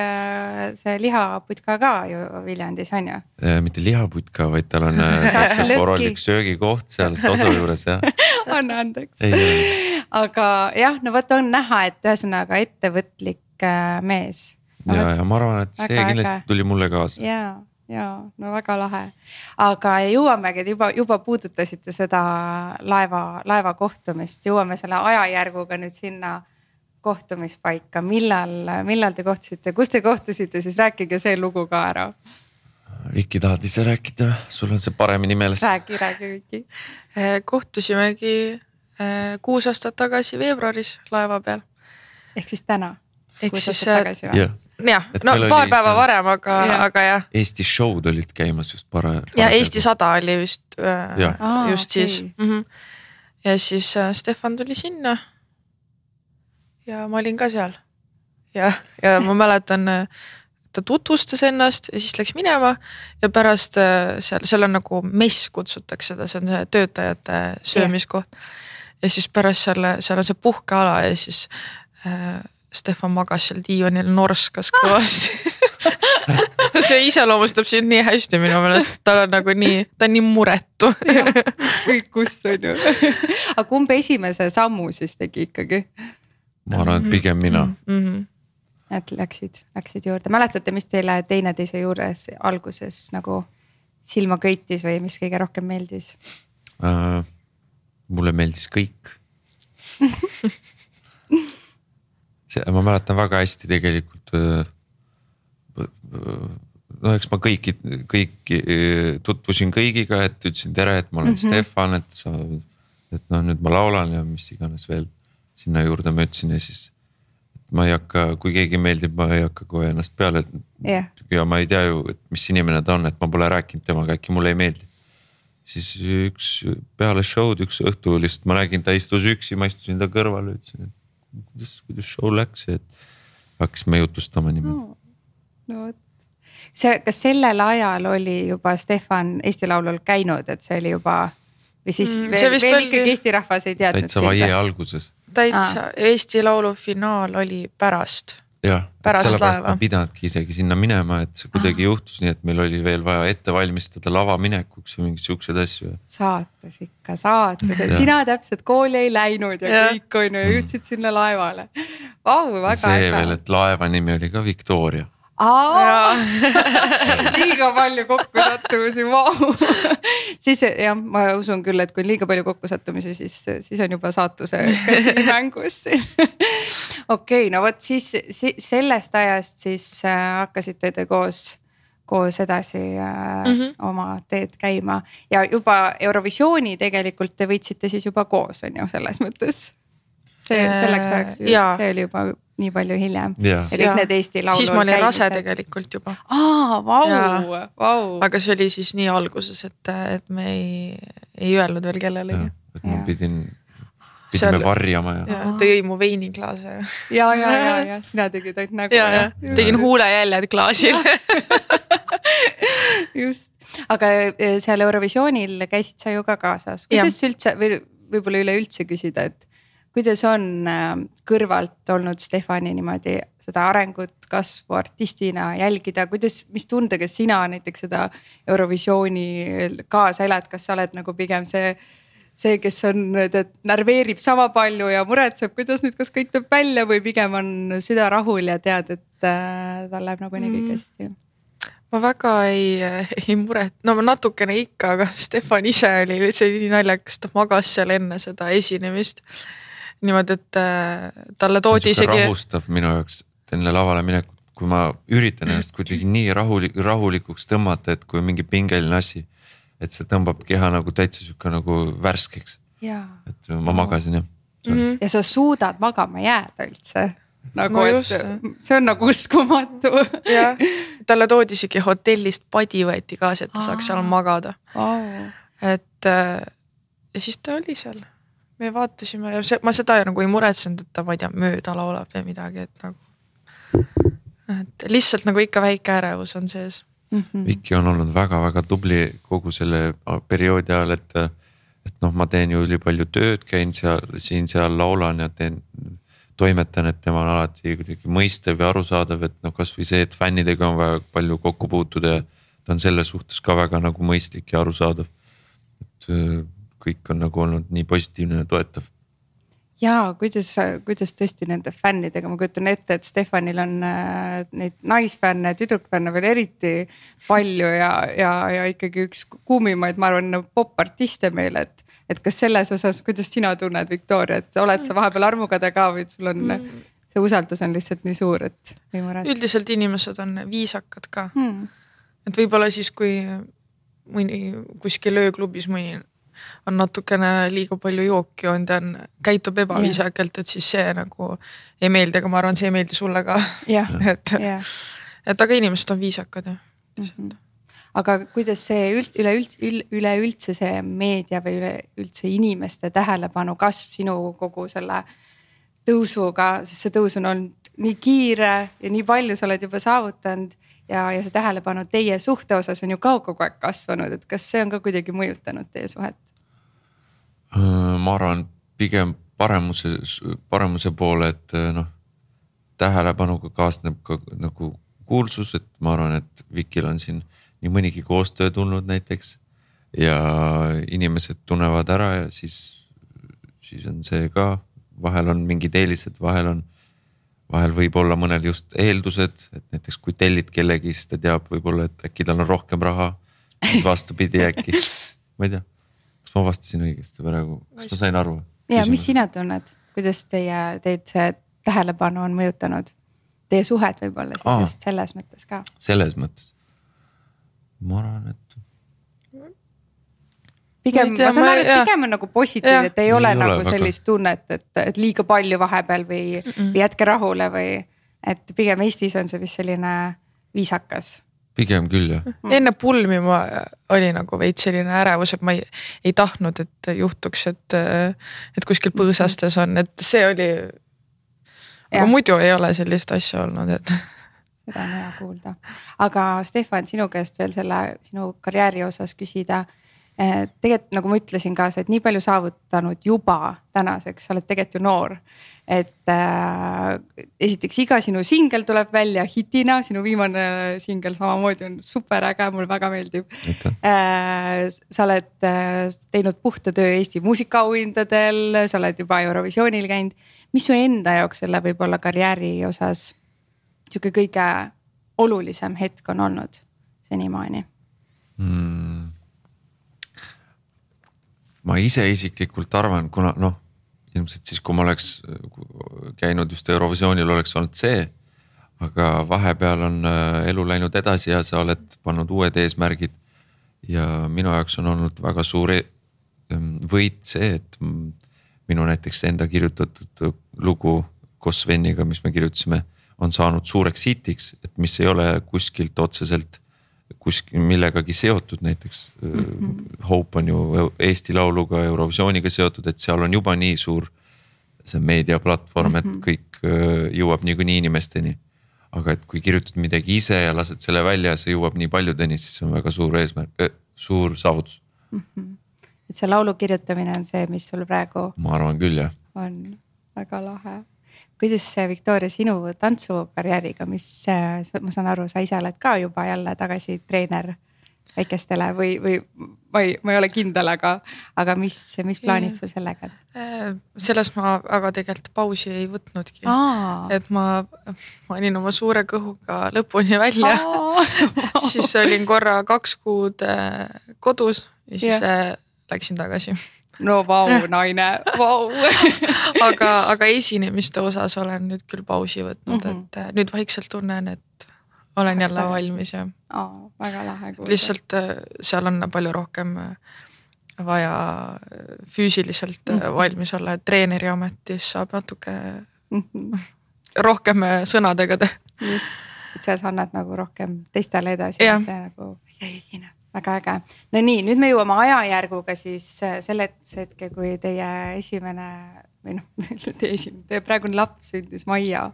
see lihaputka ka ju Viljandis on ju? mitte lihaputka, vaid tal on äh, korralik söögikoht seal Sosu juures jah anna andeks. aga jah, no vot on näha, et ühesõnaga ettevõtlik äh, mees no,. ja, ja ma arvan, et see kindlasti äge. tuli mulle kaasa. ja, ja no väga lahe, aga jõuamegi, juba, juba puudutasite seda laeva, laeva kohtumist, jõuame selle ajajärguga nüüd sinna kohtumispaika, millal, millal te kohtusite, kus te kohtusite, siis rääkige see lugu ka ära. Viki, tahad ise rääkida, sul on see paremini meeles? räägi, räägi Viki. Eh, kohtusimegi eh, kuus aastat tagasi veebruaris laeva peal. ehk siis täna? ehk siis jah, jah, no paar päeva seal... varem, aga, aga jah. Eesti show'd olid käimas just para-. ja Eesti sada oli vist äh, ja. just siis okay. mm. -hmm. ja siis äh, Stefan tuli sinna ja ma olin ka seal. ja, ja ma mäletan, ta tutvustas ennast ja siis läks minema ja pärast äh, seal, seal on nagu mess kutsutakse seda, see on see töötajate söömiskoht. ja siis pärast seal, seal on see puhkeala ja siis äh, Stefan magas seal diivanil, norskas kõvasti see iseloomustab sind nii hästi minu meelest, tal on nagu nii, ta on nii muretu. ükskõik kus on ju. aga kumb esimese sammu siis tegi ikkagi? Ma arvan, et pigem mina mm. -hmm. et läksid, läksid juurde, mäletate, mis teile teineteise juures alguses nagu silma köitis või mis kõige rohkem meeldis äh,? mulle meeldis kõik see, ma mäletan väga hästi tegelikult äh,. no eks ma kõiki, kõiki tutvusin kõigiga, et ütlesin tere, et ma olen mm -hmm. Stefan, et sa, et noh, nüüd ma laulan ja mis iganes veel sinna juurde ma ütlesin ja siis. ma ei hakka, kui keegi meeldib, ma ei hakka kohe ennast peale yeah.. ja ma ei tea ju, et mis inimene ta on, et ma pole rääkinud temaga, äkki mulle ei meeldi. siis üks peale show'd üks õhtu lihtsalt ma nägin, ta istus üksi, ma istusin ta kõrval, ütlesin, et kuidas, kuidas show läks, et hakkasime jutustama niimoodi no,. no vot see, kas sellel ajal oli juba Stefan Eesti Laulul käinud, et see oli juba või siis mm, veel, veel oli... ikkagi Eesti rahvas ei teadnud. täitsa vaie alguses täitsa ah., Eesti Laulu finaal oli pärast. jah, sellepärast ma pidanudki isegi sinna minema, et see kuidagi ah. juhtus nii, et meil oli veel vaja ette valmistada lava minekuks ja mingeid siukseid asju. saatus ikka, saatus, et sina täpselt kooli ei läinud ja, ja. kõik on ju, jõudsid sinna laevale. Vau, väga äge. see veel, et laeva nimi oli ka Victoria liiga palju kokkusattumusi, vau. siis jah, ma usun küll, et kui on liiga palju kokkusattumisi, siis, siis on juba saatuse käsi mängus okei okay,, no vot siis, siis sellest ajast siis äh, hakkasite te koos koos edasi äh, mm -hmm. oma teed käima ja juba Eurovisiooni tegelikult te võitsite siis juba koos on ju selles mõttes. see selleks ajaks, see oli juba nii palju hiljem. ja kõik need Eesti laulud. siis ma olin rase tegelikult juba. aa, vau, vau. aga see oli siis nii alguses, et, et me ei, ei öelnud veel kellelegi. et ma pidin, pidime Seal, varjama ja, ja. ta jõi mu veiniklaase. ja, ja, ja, ja sina tegid ainult nägu. ja, ja tegin huulejäljed klaasil just, aga e, seal Eurovisioonil käisid sa ju ka kaasas, kuidas ja. üldse või võib-olla üleüldse küsida, et kuidas on ähm, kõrvalt olnud Stefani niimoodi seda arengut, kasvu artistina jälgida, kuidas, mis tundega sina näiteks seda Eurovisiooni kaasa elad, kas sa oled nagu pigem see see, kes on, tead, närveerib sama palju ja muretseb, kuidas nüüd, kas kõik tuleb välja või pigem on süda rahul ja tead, et äh, tal läheb nagunii kõik mm. hästi mm.? ma väga ei, ei muret-, no natukene ikka, aga Stefan ise oli, see oli naljakas, ta magas seal enne seda esinemist niimoodi, et äh, talle toodi isegi. rahustav minu jaoks enne lavale minekut, kui ma üritan ennast kuidagi nii rahulik, rahulikuks tõmmata, et kui mingi pingeline asi. et see tõmbab keha nagu täitsa sihuke nagu värskeks. et ma magasin jah mm. -hmm. ja sa suudad magama jääda üldse nagu no, et see on nagu uskumatu. jah, talle toodi isegi hotellist padi võeti kaasa, et ta saaks seal magada et äh, ja siis ta oli seal me vaatasime ja see, ma seda nagu ei muretsenud, et ta, ma ei tea, mööda laulab või midagi, et nagu. et lihtsalt nagu ikka väike ärevus on sees mm. -hmm. Viki on olnud väga-väga tubli kogu selle perioodi ajal, et, et noh, ma teen ju ülipalju tööd, käin seal, siin-seal laulan ja teen toimetan, et tema on alati kuidagi mõistev ja arusaadav, et noh, kasvõi see, et fännidega on väga palju kokku puutuda ja ta on selles suhtes ka väga nagu mõistlik ja arusaadav. et kõik on nagu olnud nii positiivne ja toetav. ja kuidas, kuidas tõesti nende fännidega, ma kujutan ette, et Stefanil on äh, neid naisfänne, tüdrukfänne veel eriti palju ja, ja, ja ikkagi üks kuumimaid, ma arvan, popartiste meil, et et kas selles osas, kuidas sina tunned, Viktoria, et oled sa vahepeal armukade ka või sul on mm. see usaldus on lihtsalt nii suur, et ei muretse? üldiselt inimesed on viisakad ka mm.. et võib-olla siis, kui mõni kuskil ööklubis mõni on natukene liiga palju jooki joonud ja on, käitub ebaviisakalt, et siis see nagu ei meeldi, aga ma arvan, see ei meeldi sulle ka. et, et aga inimesed on viisakad jah mm. -hmm aga kuidas see üld, üleüldse, üleüldse see meedia või üleüldse inimeste tähelepanu kasv sinu kogu selle tõusuga, sest see tõus on olnud nii kiire ja nii palju sa oled juba saavutanud ja, ja see tähelepanu teie suhte osas on ju ka kogu aeg kasvanud, et kas see on ka kuidagi mõjutanud teie suhet? Äh, ma arvan pigem paremuse, paremuse poole, et äh, noh tähelepanuga kaasneb ka nagu kuulsus, et ma arvan, et Vikil on siin nii mõnigi koostöö tulnud näiteks. ja inimesed tunnevad ära ja siis, siis on see ka, vahel on mingid eelised, vahel on vahel võib olla mõnel just eeldused, et näiteks kui tellid kellegi, siis ta teab võib-olla, et äkki tal on rohkem raha. siis vastupidi äkki, ma ei tea, kas ma vastasin õigesti praegu, kas ma sain aru? ja mis sina tunned, kuidas teie, teid see tähelepanu on mõjutanud? Teie suhet võib-olla siis Aa, just selles mõttes ka. selles mõttes, ma arvan, et pigem, ma saan aru, et pigem on nagu positiivne, et ei ole ei nagu ole sellist tunnet, et, et liiga palju vahepeal või mm, -mm. või jätke rahule või. et pigem Eestis on see vist selline viisakas. Pigem küll jah. Mm.. enne pulmi ma oli nagu veits selline ärevus, et ma ei, ei tahtnud, et juhtuks, et, et kuskil põõsastes on, et see oli. aga muidu ei ole sellist asja olnud, et seda on hea kuulda, aga Stefan, sinu käest veel selle sinu karjääri osas küsida tegelikult nagu ma ütlesin ka, sa oled nii palju saavutanud juba tänaseks, sa oled tegelikult ju noor. et äh, esiteks iga sinu singel tuleb välja hitina, sinu viimane singel samamoodi on super äge, mulle väga meeldib. Äh, sa oled äh, teinud puhta töö Eesti muusikaauhindadel, sa oled juba Eurovisioonil käinud. mis su enda jaoks selle võib-olla karjääri osas sihuke kõige olulisem hetk on olnud senimaani mm.? Ma ise isiklikult arvan, kuna noh, ilmselt siis, kui ma oleks käinud just Eurovisioonil, oleks olnud see. aga vahepeal on äh, elu läinud edasi ja sa oled pannud uued eesmärgid. ja minu jaoks on olnud väga suur e-, võit see, et minu näiteks enda kirjutatud lugu koos Sveniga, mis me kirjutasime, on saanud suureks hitiks, et mis ei ole kuskilt otseselt kuskil millegagi seotud, näiteks mm -hmm. Hope on ju Eesti Lauluga, Eurovisiooniga seotud, et seal on juba nii suur see meediaplatvorm, et mhm. kõik äh, jõuab niikuinii inimesteni. aga et kui kirjutad midagi ise ja lased selle välja ja see jõuab nii paljudeni, siis see on väga suur eesmärk äh,, suur saavutus mm. -hmm. et see laulu kirjutamine on see, mis sul praegu. ma arvan küll jah. on väga lahe kuidas Viktoria sinu tantsukarjääriga, mis ma saan aru, sa ise oled ka juba jälle tagasi treener väikestele või, või ma ei, ma ei ole kindel, aga, aga mis, mis plaanid sul sellega on? Äh, sellest ma väga tegelikult pausi ei võtnudki. et ma, ma olin oma suure kõhuga lõpuni välja siis olin korra kaks kuud äh, kodus ja siis yeah. läksin tagasi no vau, naine, vau aga, aga esinemiste osas olen nüüd küll pausi võtnud mm, -hmm. et äh, nüüd vaikselt tunnen, et olen jälle valmis ja oh,. väga lahe kuulda. lihtsalt äh, seal on palju rohkem äh, vaja füüsiliselt mm -hmm. valmis olla, et treeneri ametis saab natuke mm -hmm. rohkem sõnadega teha. just, et seal sa annad nagu rohkem teistele edasi, mitte nagu ise esine väga äge. no nii, nüüd me jõuame ajajärguga siis äh, selleks hetke, kui teie esimene või noh, teie esimene, teie praegune laps sündis Maia.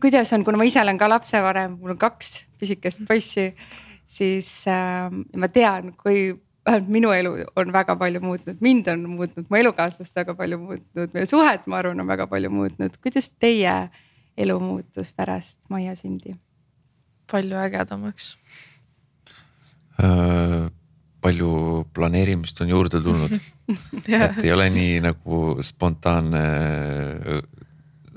kuidas on, kuna ma ise olen ka lapsevanem, mul on kaks pisikest poissi, siis äh, ma tean, kui vähemalt minu elu on väga palju muutnud, mind on muutnud, mu elukaaslast väga palju muutnud, meie suhet, ma arvan, on väga palju muutnud. kuidas teie elu muutus pärast Maia sündi? palju ägedamaks palju planeerimist on juurde tulnud et ei ole nii nagu spontaanne.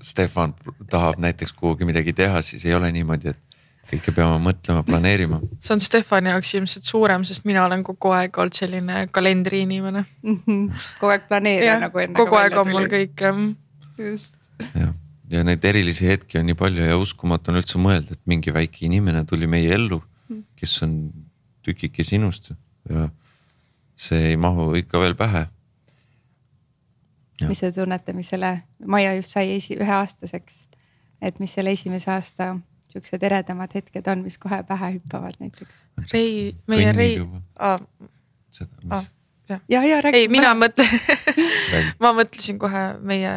Stefan tahab näiteks kuhugi midagi teha, siis ei ole niimoodi, et kõike peame mõtlema, planeerima. see on Stefani jaoks ilmselt suurem, sest mina olen kogu aeg olnud selline kalendriinimene mm. -hmm. kogu aeg planeerija nagu enne. kogu aeg on mul kõik jah. just. jah, ja neid erilisi hetki on nii palju ja uskumatu on üldse mõelda, et mingi väike inimene tuli meie ellu, kes on tükike sinust ja see ei mahu ikka veel pähe. mis te tunnete, mis selle, Maia just sai esi, üheaastaseks, et mis selle esimese aasta siuksed eredamad hetked on, mis kohe pähe hüppavad näiteks? Rei, meie Rei, jah, ja, ja räägi. ei, mina mõtlen ma mõtlesin kohe meie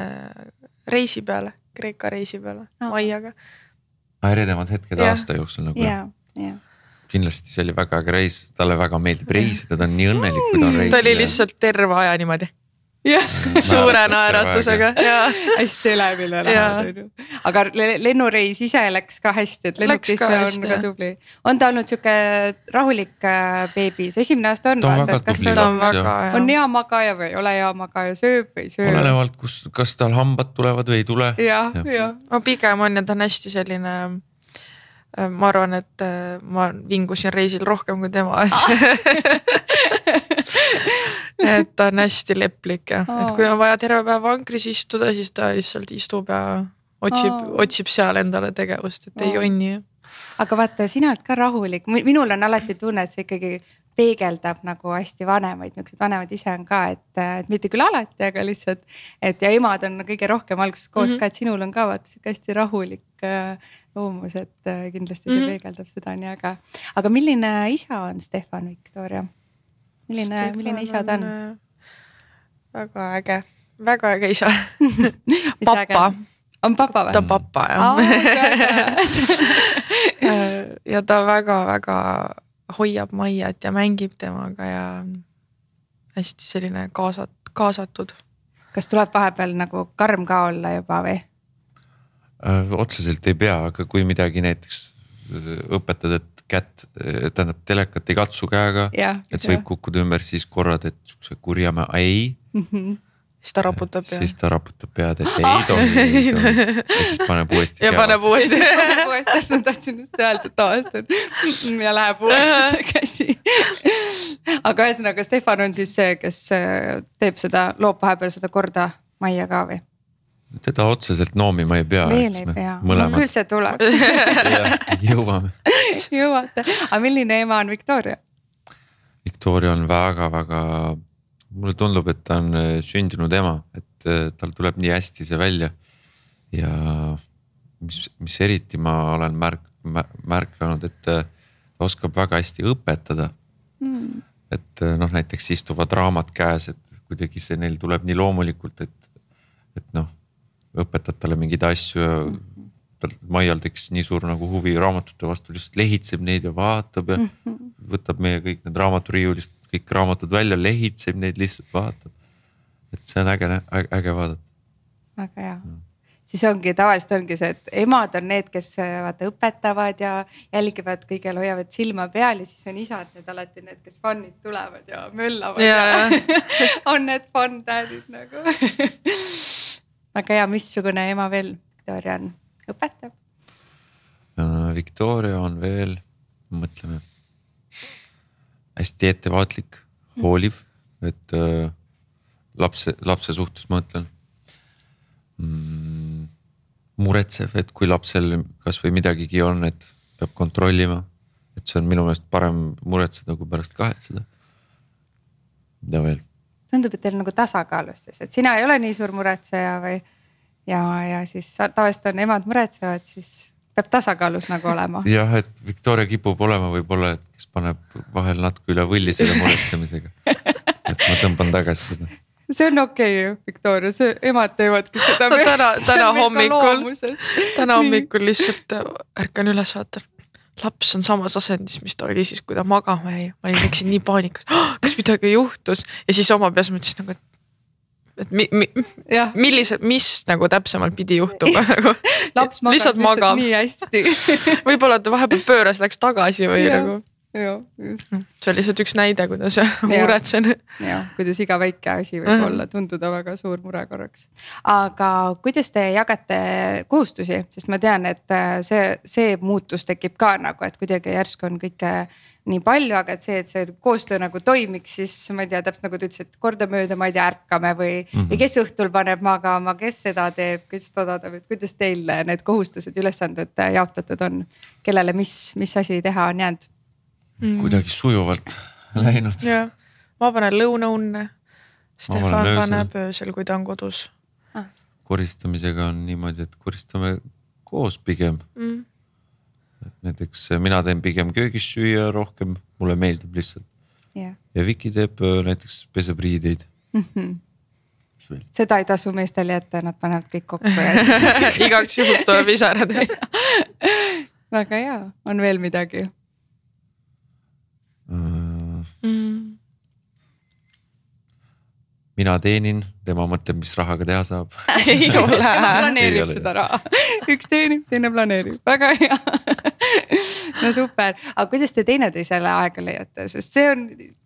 reisi peale, Kreeka reisi peale ah. Maiaga. eredamad hetked ja. aasta jooksul nagu. ja, ja kindlasti see oli väga äge reis, talle väga meeldib reisida, ta on nii õnnelik, kui ta on reisil. ta oli lihtsalt terve aja niimoodi jah, suure naeratusega ja hästi elevile lähevad onju. aga lennureis ise läks ka hästi, et lennukis on hästi, ka tubli. on ta olnud sihuke rahulik äh, beebi, see esimene aasta on. ta on väga tubli laps on hea magaja või ei ole hea magaja, sööb või ei söö. olenevalt, kus, kas tal hambad tulevad või ei tule. jah, jah. no pigem on ja ta on hästi selline ma arvan, et äh, ma vingusin reisil rohkem kui tema et ta on hästi leplik ja, et kui on vaja terve päev vankris istuda, siis ta lihtsalt istub ja otsib, otsib seal endale tegevust, et ei jonni. aga vaata, sina oled ka rahulik, minul on alati tunne, et sa ikkagi peegeldab nagu hästi vanemaid, niisugused vanemad ise on ka, et, et mitte küll alati, aga lihtsalt. et ja emad on kõige rohkem alguses koos mm -hmm. ka, et sinul on ka vaata sihuke hästi rahulik äh, loomus, et äh, kindlasti see mm -hmm. peegeldab seda nii äge. aga milline isa on Stefan Victoria? milline, milline isa ta on, on? väga äge, väga äge isa papa. on papa või? ta on papa jah ja ta väga-väga hoiab Maiat ja mängib temaga ja hästi selline kaasat-, kaasatud. kas tuleb vahepeal nagu karm ka olla juba või? Äh, otseselt ei pea, aga kui midagi näiteks äh, õpetad, et kätt, äh, tähendab telekat ei katsu käega, et see võib kukkuda ümber, siis korra teed siukse kurjamäe ei mm. -hmm. siis ta raputab pead. siis ta raputab pead, et ei tohi, ei tohi ja siis paneb uuesti. ja paneb uuesti uuesti, tahtsin just öelda, et taastan ja läheb uuesti see käsi. aga ühesõnaga Stefan on siis see, kes teeb seda, loob vahepeal seda korda majja ka või? Teda otseselt noomima ei pea. veel ei pea, küll see tuleb jõuame jõuate, aga milline ema on Victoria? Victoria on väga-väga, mulle tundub, et ta on äh, sündinud ema, et äh, tal tuleb nii hästi see välja. ja mis, mis eriti ma olen märk-, märganud, et ta oskab väga hästi õpetada mm.. et noh, näiteks istuvad raamat käes, et kuidagi see neil tuleb nii loomulikult, et, et noh, õpetad talle mingeid asju ja tal Maial tekkis nii suur nagu huvi raamatute vastu, lihtsalt lehitseb neid ja vaatab ja -hmm. võtab meie kõik need raamaturiiulist kõik raamatud välja, lehitseb neid lihtsalt vaatab. et see on äge, äge vaadata. väga hea mm siis ongi tavaliselt ongi see, et emad on need, kes äh, vaata õpetavad ja jälgivad kõigel, hoiavad silma peal ja siis on isad need alati need, kes fännid tulevad ja möllavad ja, ja on need fun dad'id nagu väga hea, missugune ema veel Victoria on, õpetab? Victoria on veel, mõtleme, hästi ettevaatlik, hooliv, et äh, lapse, lapse suhtes ma mõtlen mm, muretsev, et kui lapsel kasvõi midagigi on, et peab kontrollima. et see on minu meelest parem muretseda, kui pärast kahetseda. mida veel? Tundub, et teil nagu tasakaalus siis, et sina ei ole nii suur muretseja või ja, ja siis tavaliselt on emad muretsevad, siis peab tasakaalus nagu olema. jah, et Victoria kipub olema võib-olla, et kes paneb vahel natuke üle võlli selle muretsemisega. et ma tõmban tagasi seda see on okei okay,, Victoria, see emad teevadki seda no,. täna, täna hommikul, täna hommikul lihtsalt ärkan üles, vaatan. Laps on samas asendis, mis ta oli siis, kui ta magama jäi, ma olin, läksin nii paanikas. Oh,, kas midagi juhtus? Ja siis oma peas mõtlesin nagu, et et mi, mi, millised, mis nagu täpsemalt pidi juhtuma nagu. laps magas lihtsalt magab. nii hästi. Võib-olla ta vahepeal pööras, läks tagasi või ja. nagu jah, just. Hm, see on lihtsalt üks näide, kuidas muretsen. jah, kuidas iga väike asi võib uh -huh. olla, tunduda väga suur mure korraks. aga kuidas te jagate kohustusi, sest ma tean, et äh, see, see muutus tekib ka nagu, et kuidagi järsku on kõike nii palju, aga et see, et see koostöö nagu toimiks, siis ma ei tea, täpselt nagu te ütlesite, kordamööda, ma ei tea, ärkame või mm, -hmm. või kes õhtul paneb magama, kes seda teeb, kes toda teeb, et kuidas teil need kohustused, ülesanded jaotatud on? kellele, mis, mis asi teha on jäänud? Mm. kuidagi sujuvalt läinud. jah, ma panen lõunaunne. Stefan paneb öösel, kui ta on kodus. Ah.. koristamisega on niimoodi, et koristame koos pigem. Mm.. näiteks mina teen pigem köögis süüa rohkem, mulle meeldib lihtsalt. Yeah.. ja Viki teeb äh, näiteks peseb riideid mm. -hmm seda ei tasu meestel jätta, nad panevad kõik kokku ja siis igaks juhuks tuleb pisarad väga hea, on veel midagi? Mina teenin, tema mõtleb, mis rahaga teha saab. Ei ole. Planeerib seda raha, üks teenib, teine planeerib, väga hea. No super, aga kuidas te teineteisele aega leiate, sest see on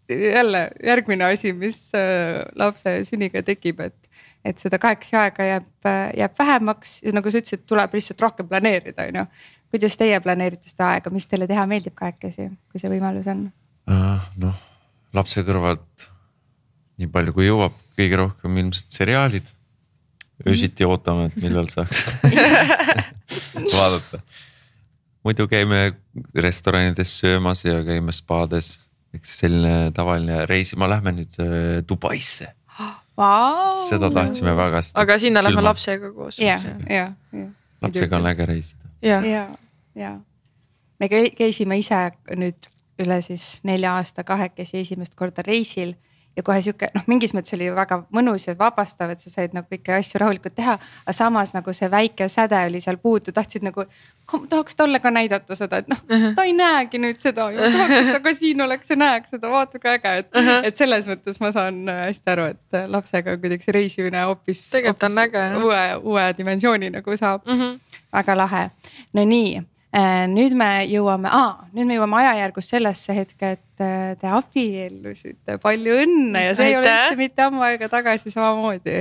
jälle järgmine asi, mis äh, lapse sünniga tekib, et et seda kahekesi aega jääb, jääb vähemaks. Ja nagu sa ütlesid, tuleb lihtsalt rohkem planeerida, on ju. kuidas teie planeerite seda aega, mis teile teha meeldib kahekesi, kui see võimalus on? Äh, noh, lapse kõrvalt nii palju kui jõuab, kõige rohkem ilmselt seriaalid. öösiti ootame, et millal saaks vaadata. muidu käime restoranides söömas ja käime spaades, eks selline tavaline reisima, lähme nüüd äh, Dubaisse wow.. seda tahtsime väga. aga sinna lähme lapsega koos. ja, ja, ja. lapsega on äge reisida. ja, ja, ja me käisime ise nüüd üle siis nelja aasta kahekesi esimest korda reisil ja kohe sihuke noh, mingis mõttes oli ju väga mõnus ja vabastav, et sa said nagu kõiki asju rahulikult teha. aga samas nagu see väike säde oli seal puudu, tahtsid nagu, tahaks talle ka näidata seda, et noh uh, -huh. ta ei näegi nüüd seda ju, tahaks, et ta ka siin oleks ja näeks seda, vaata kui äge, et uh, -huh. et selles mõttes ma saan äh, hästi aru, et äh, lapsega kuidagi see reisimine hoopis. tegelikult on äge uue, uue dimensiooni nagu saab uh, -huh. väga lahe, no nii nüüd me jõuame ah,, nüüd me jõuame ajajärgus sellesse hetke, et äh, te abiellusite, palju õnne ja see Aitäh. ei ole üldse mitte ammu aega tagasi samamoodi.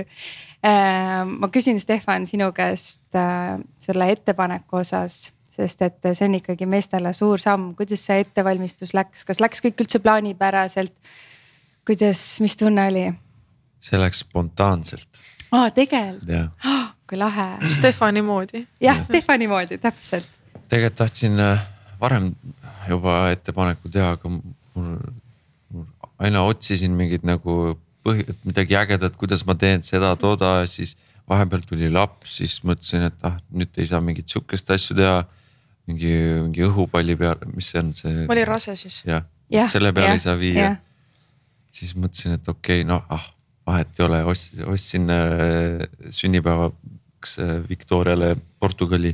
Äh, ma küsin, Stefan, sinu käest selle ettepaneku osas, sest et see on ikkagi meestele suur samm, kuidas see ettevalmistus läks, kas läks kõik üldse plaanipäraselt? kuidas, mis tunne oli? see läks spontaanselt. aa, tegelikult? Oh, kui lahe. Stefani moodi. jah, Stefani moodi, täpselt tegelikult tahtsin äh, varem juba ettepaneku teha, aga mul, mul aina otsisin mingit nagu põhi, midagi ägedat, kuidas ma teen seda, tooda, siis vahepeal tuli laps, siis mõtlesin, et ah nüüd ei saa mingit sihukest asju teha. mingi, mingi õhupalli peal, mis see on see? ma olin rase siis. jah ja,, selle peale ja, ei saa viia. siis mõtlesin, et okei okay,, noh ah vahet ei ole, ostsin, ostsin äh, sünnipäevaks äh, Victoriale Portugali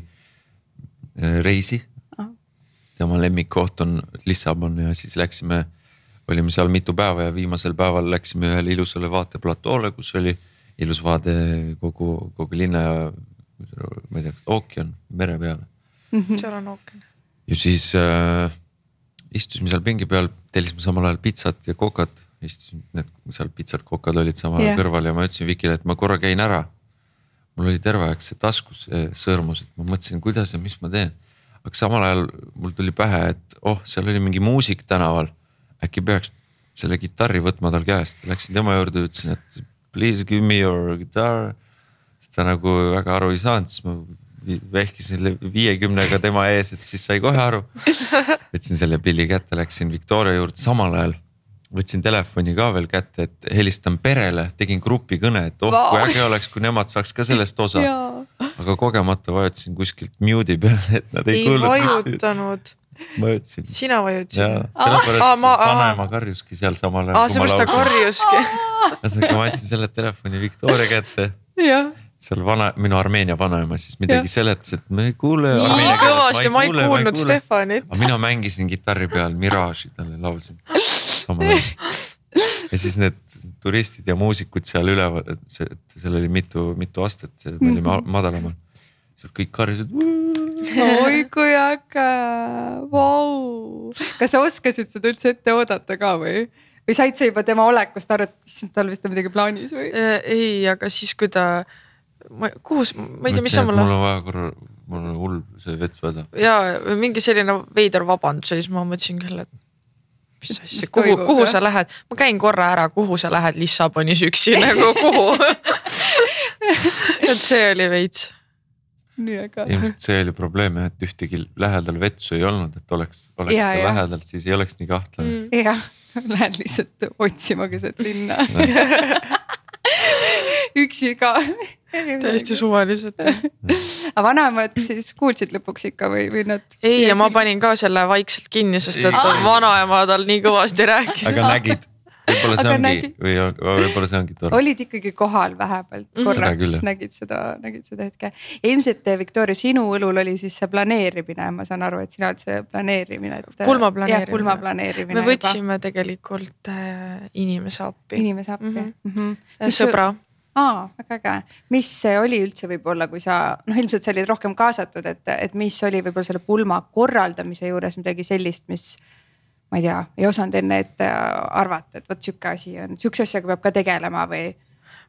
äh, reisi. tema lemmikkoht on Lissabon ja siis läksime, olime seal mitu päeva ja viimasel päeval läksime ühele ilusale vaateplatoole, kus oli ilus vaade kogu, kogu linna ja ma ei tea, ookean mere peale mm. -hmm. seal on ookean. ja siis äh, istusime seal pingi peal, tellisime samal ajal pitsat ja kokat istusin, need seal pitsad, kokad olid samal ajal yeah. kõrval ja ma ütlesin Vikile, et ma korra käin ära. Mul oli terve aeg see taskus sõrmus, et ma mõtlesin, kuidas ja mis ma teen. aga samal ajal mul tuli pähe, et oh, seal oli mingi muusik tänaval. äkki peaks selle kitarri võtma tal käest, läksin tema juurde, ütlesin, et please give me your guitar. siis ta nagu väga aru ei saanud, siis ma vehkisin viiekümnega tema ees, et siis sai kohe aru. võtsin selle pilli kätte, läksin Victoria juurde samal ajal võtsin telefoni ka veel kätte, et helistan perele, tegin grupikõne, et oh kui äge oleks, kui nemad saaks ka sellest osa. aga kogemata vajutasin kuskilt mute'i peale, et nad ei, ei kuulnud. ei vajutanud. vajutasin. sina vajutasid? sellepärast ah, ma, vanaema karjuski seal samal ajal. aa, seepärast ta karjuski. ühesõnaga ma andsin selle telefoni Victoria kätte. seal vana, minu Armeenia vanaema siis midagi ja. seletas, et me ei kuule. nii kõvasti, ma ei kuulnud Stefanit. aga mina mängisin kitarri peal Mirage'i talle laulsin samal ajal. ja siis need turistid ja muusikud seal üleval, et seal oli mitu, mitu astet, me olime mm -hmm. madalamal. seal kõik karjusid. oi kui äge, vau. kas sa oskasid seda üldse ette oodata ka või? või said sa juba tema olekust aru, et issand, tal vist on midagi plaanis või? Äh, ei, aga siis, kui ta, ma, kuhu, ma ei tea, mis samal ajal. mul on vaja korra, mul on hull see vetsu häda. ja mingi selline veider vabandus ja siis ma mõtlesin küll, et mis asja, kuhu, kuhu sa lähed, ma käin korra ära, kuhu sa lähed Lissabonis üksi nagu kuhu? Et see oli veits. nii äge. ilmselt see oli probleem jah, et ühtegi lähedal vetsu ei olnud, et oleks, oleks ja, ta lähedal, siis ei oleks nii kahtlane. Mm.. jah, lähed lihtsalt otsima keset linna üksi ka täiesti suvaliselt aga vanaemad siis kuulsid lõpuks ikka või, või nad? ei, ja ma panin ka selle vaikselt kinni, sest et vanaema tal nii kõvasti rääkis. aga nägid? võib-olla see ongi nägi... või võib-olla see ongi tore. olid ikkagi kohal vähemalt korraks mm, -hmm. nägid seda, nägid seda hetke. ilmselt Victoria, sinu õlul oli siis see planeerimine, ma saan aru, et sina oled see planeerimine, et. pulma planeerimine. pulma planeerimine. me võtsime juba. tegelikult äh, inimese appi. inimese appi mm, -hmm. Mm -hmm. sõbra aa, väga äge, mis oli üldse võib-olla, kui sa noh, ilmselt sa olid rohkem kaasatud, et, et mis oli võib-olla selle pulma korraldamise juures midagi sellist, mis. ma ei tea, ei osanud enne ette arvata, et vot sihuke asi on, sihukese asjaga peab ka tegelema või.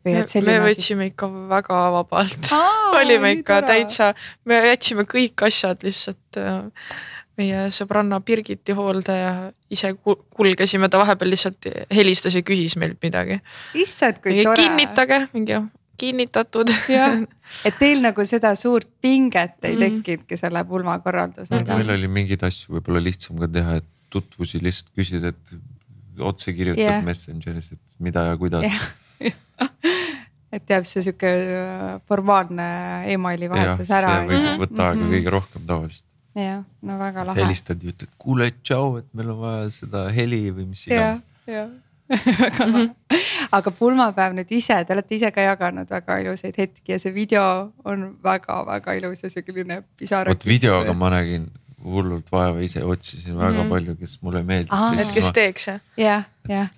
Me, me võtsime ikka väga vabalt olime ikka tore. täitsa, me jätsime kõik asjad lihtsalt äh, meie sõbranna Birgiti hoolde ja ise kulgesime, ta vahepeal lihtsalt helistas ja küsis meilt midagi. issand, kui tore. kinnitage, mingi kinnitatud. et teil nagu seda suurt pinget ei mm. tekkinudki selle pulmakorraldusega. meil oli mingeid asju võib-olla lihtsam ka teha, et tutvusi lihtsalt küsida, et otse kirjutad yeah. Messengeris, et mida ja kuidas yeah. et jääb see sihuke äh, formaalne emaili vahetus ja, ära. võtta aega mm -hmm. kõige rohkem tavaliselt jah, no väga lahe. helistad ja ütled, kuule, tšau, et meil on vaja seda heli või mis iganes. jah, väga lahe. aga pulmapäev nüüd ise, te olete ise ka jaganud väga ilusaid hetki ja see video on väga-väga ilus ja selline pisarakas. vot videoga ma nägin hullult vaeva, ise otsisin väga mm. palju, kes mulle meeldis. et kes ma... teeks jah? jah, jah.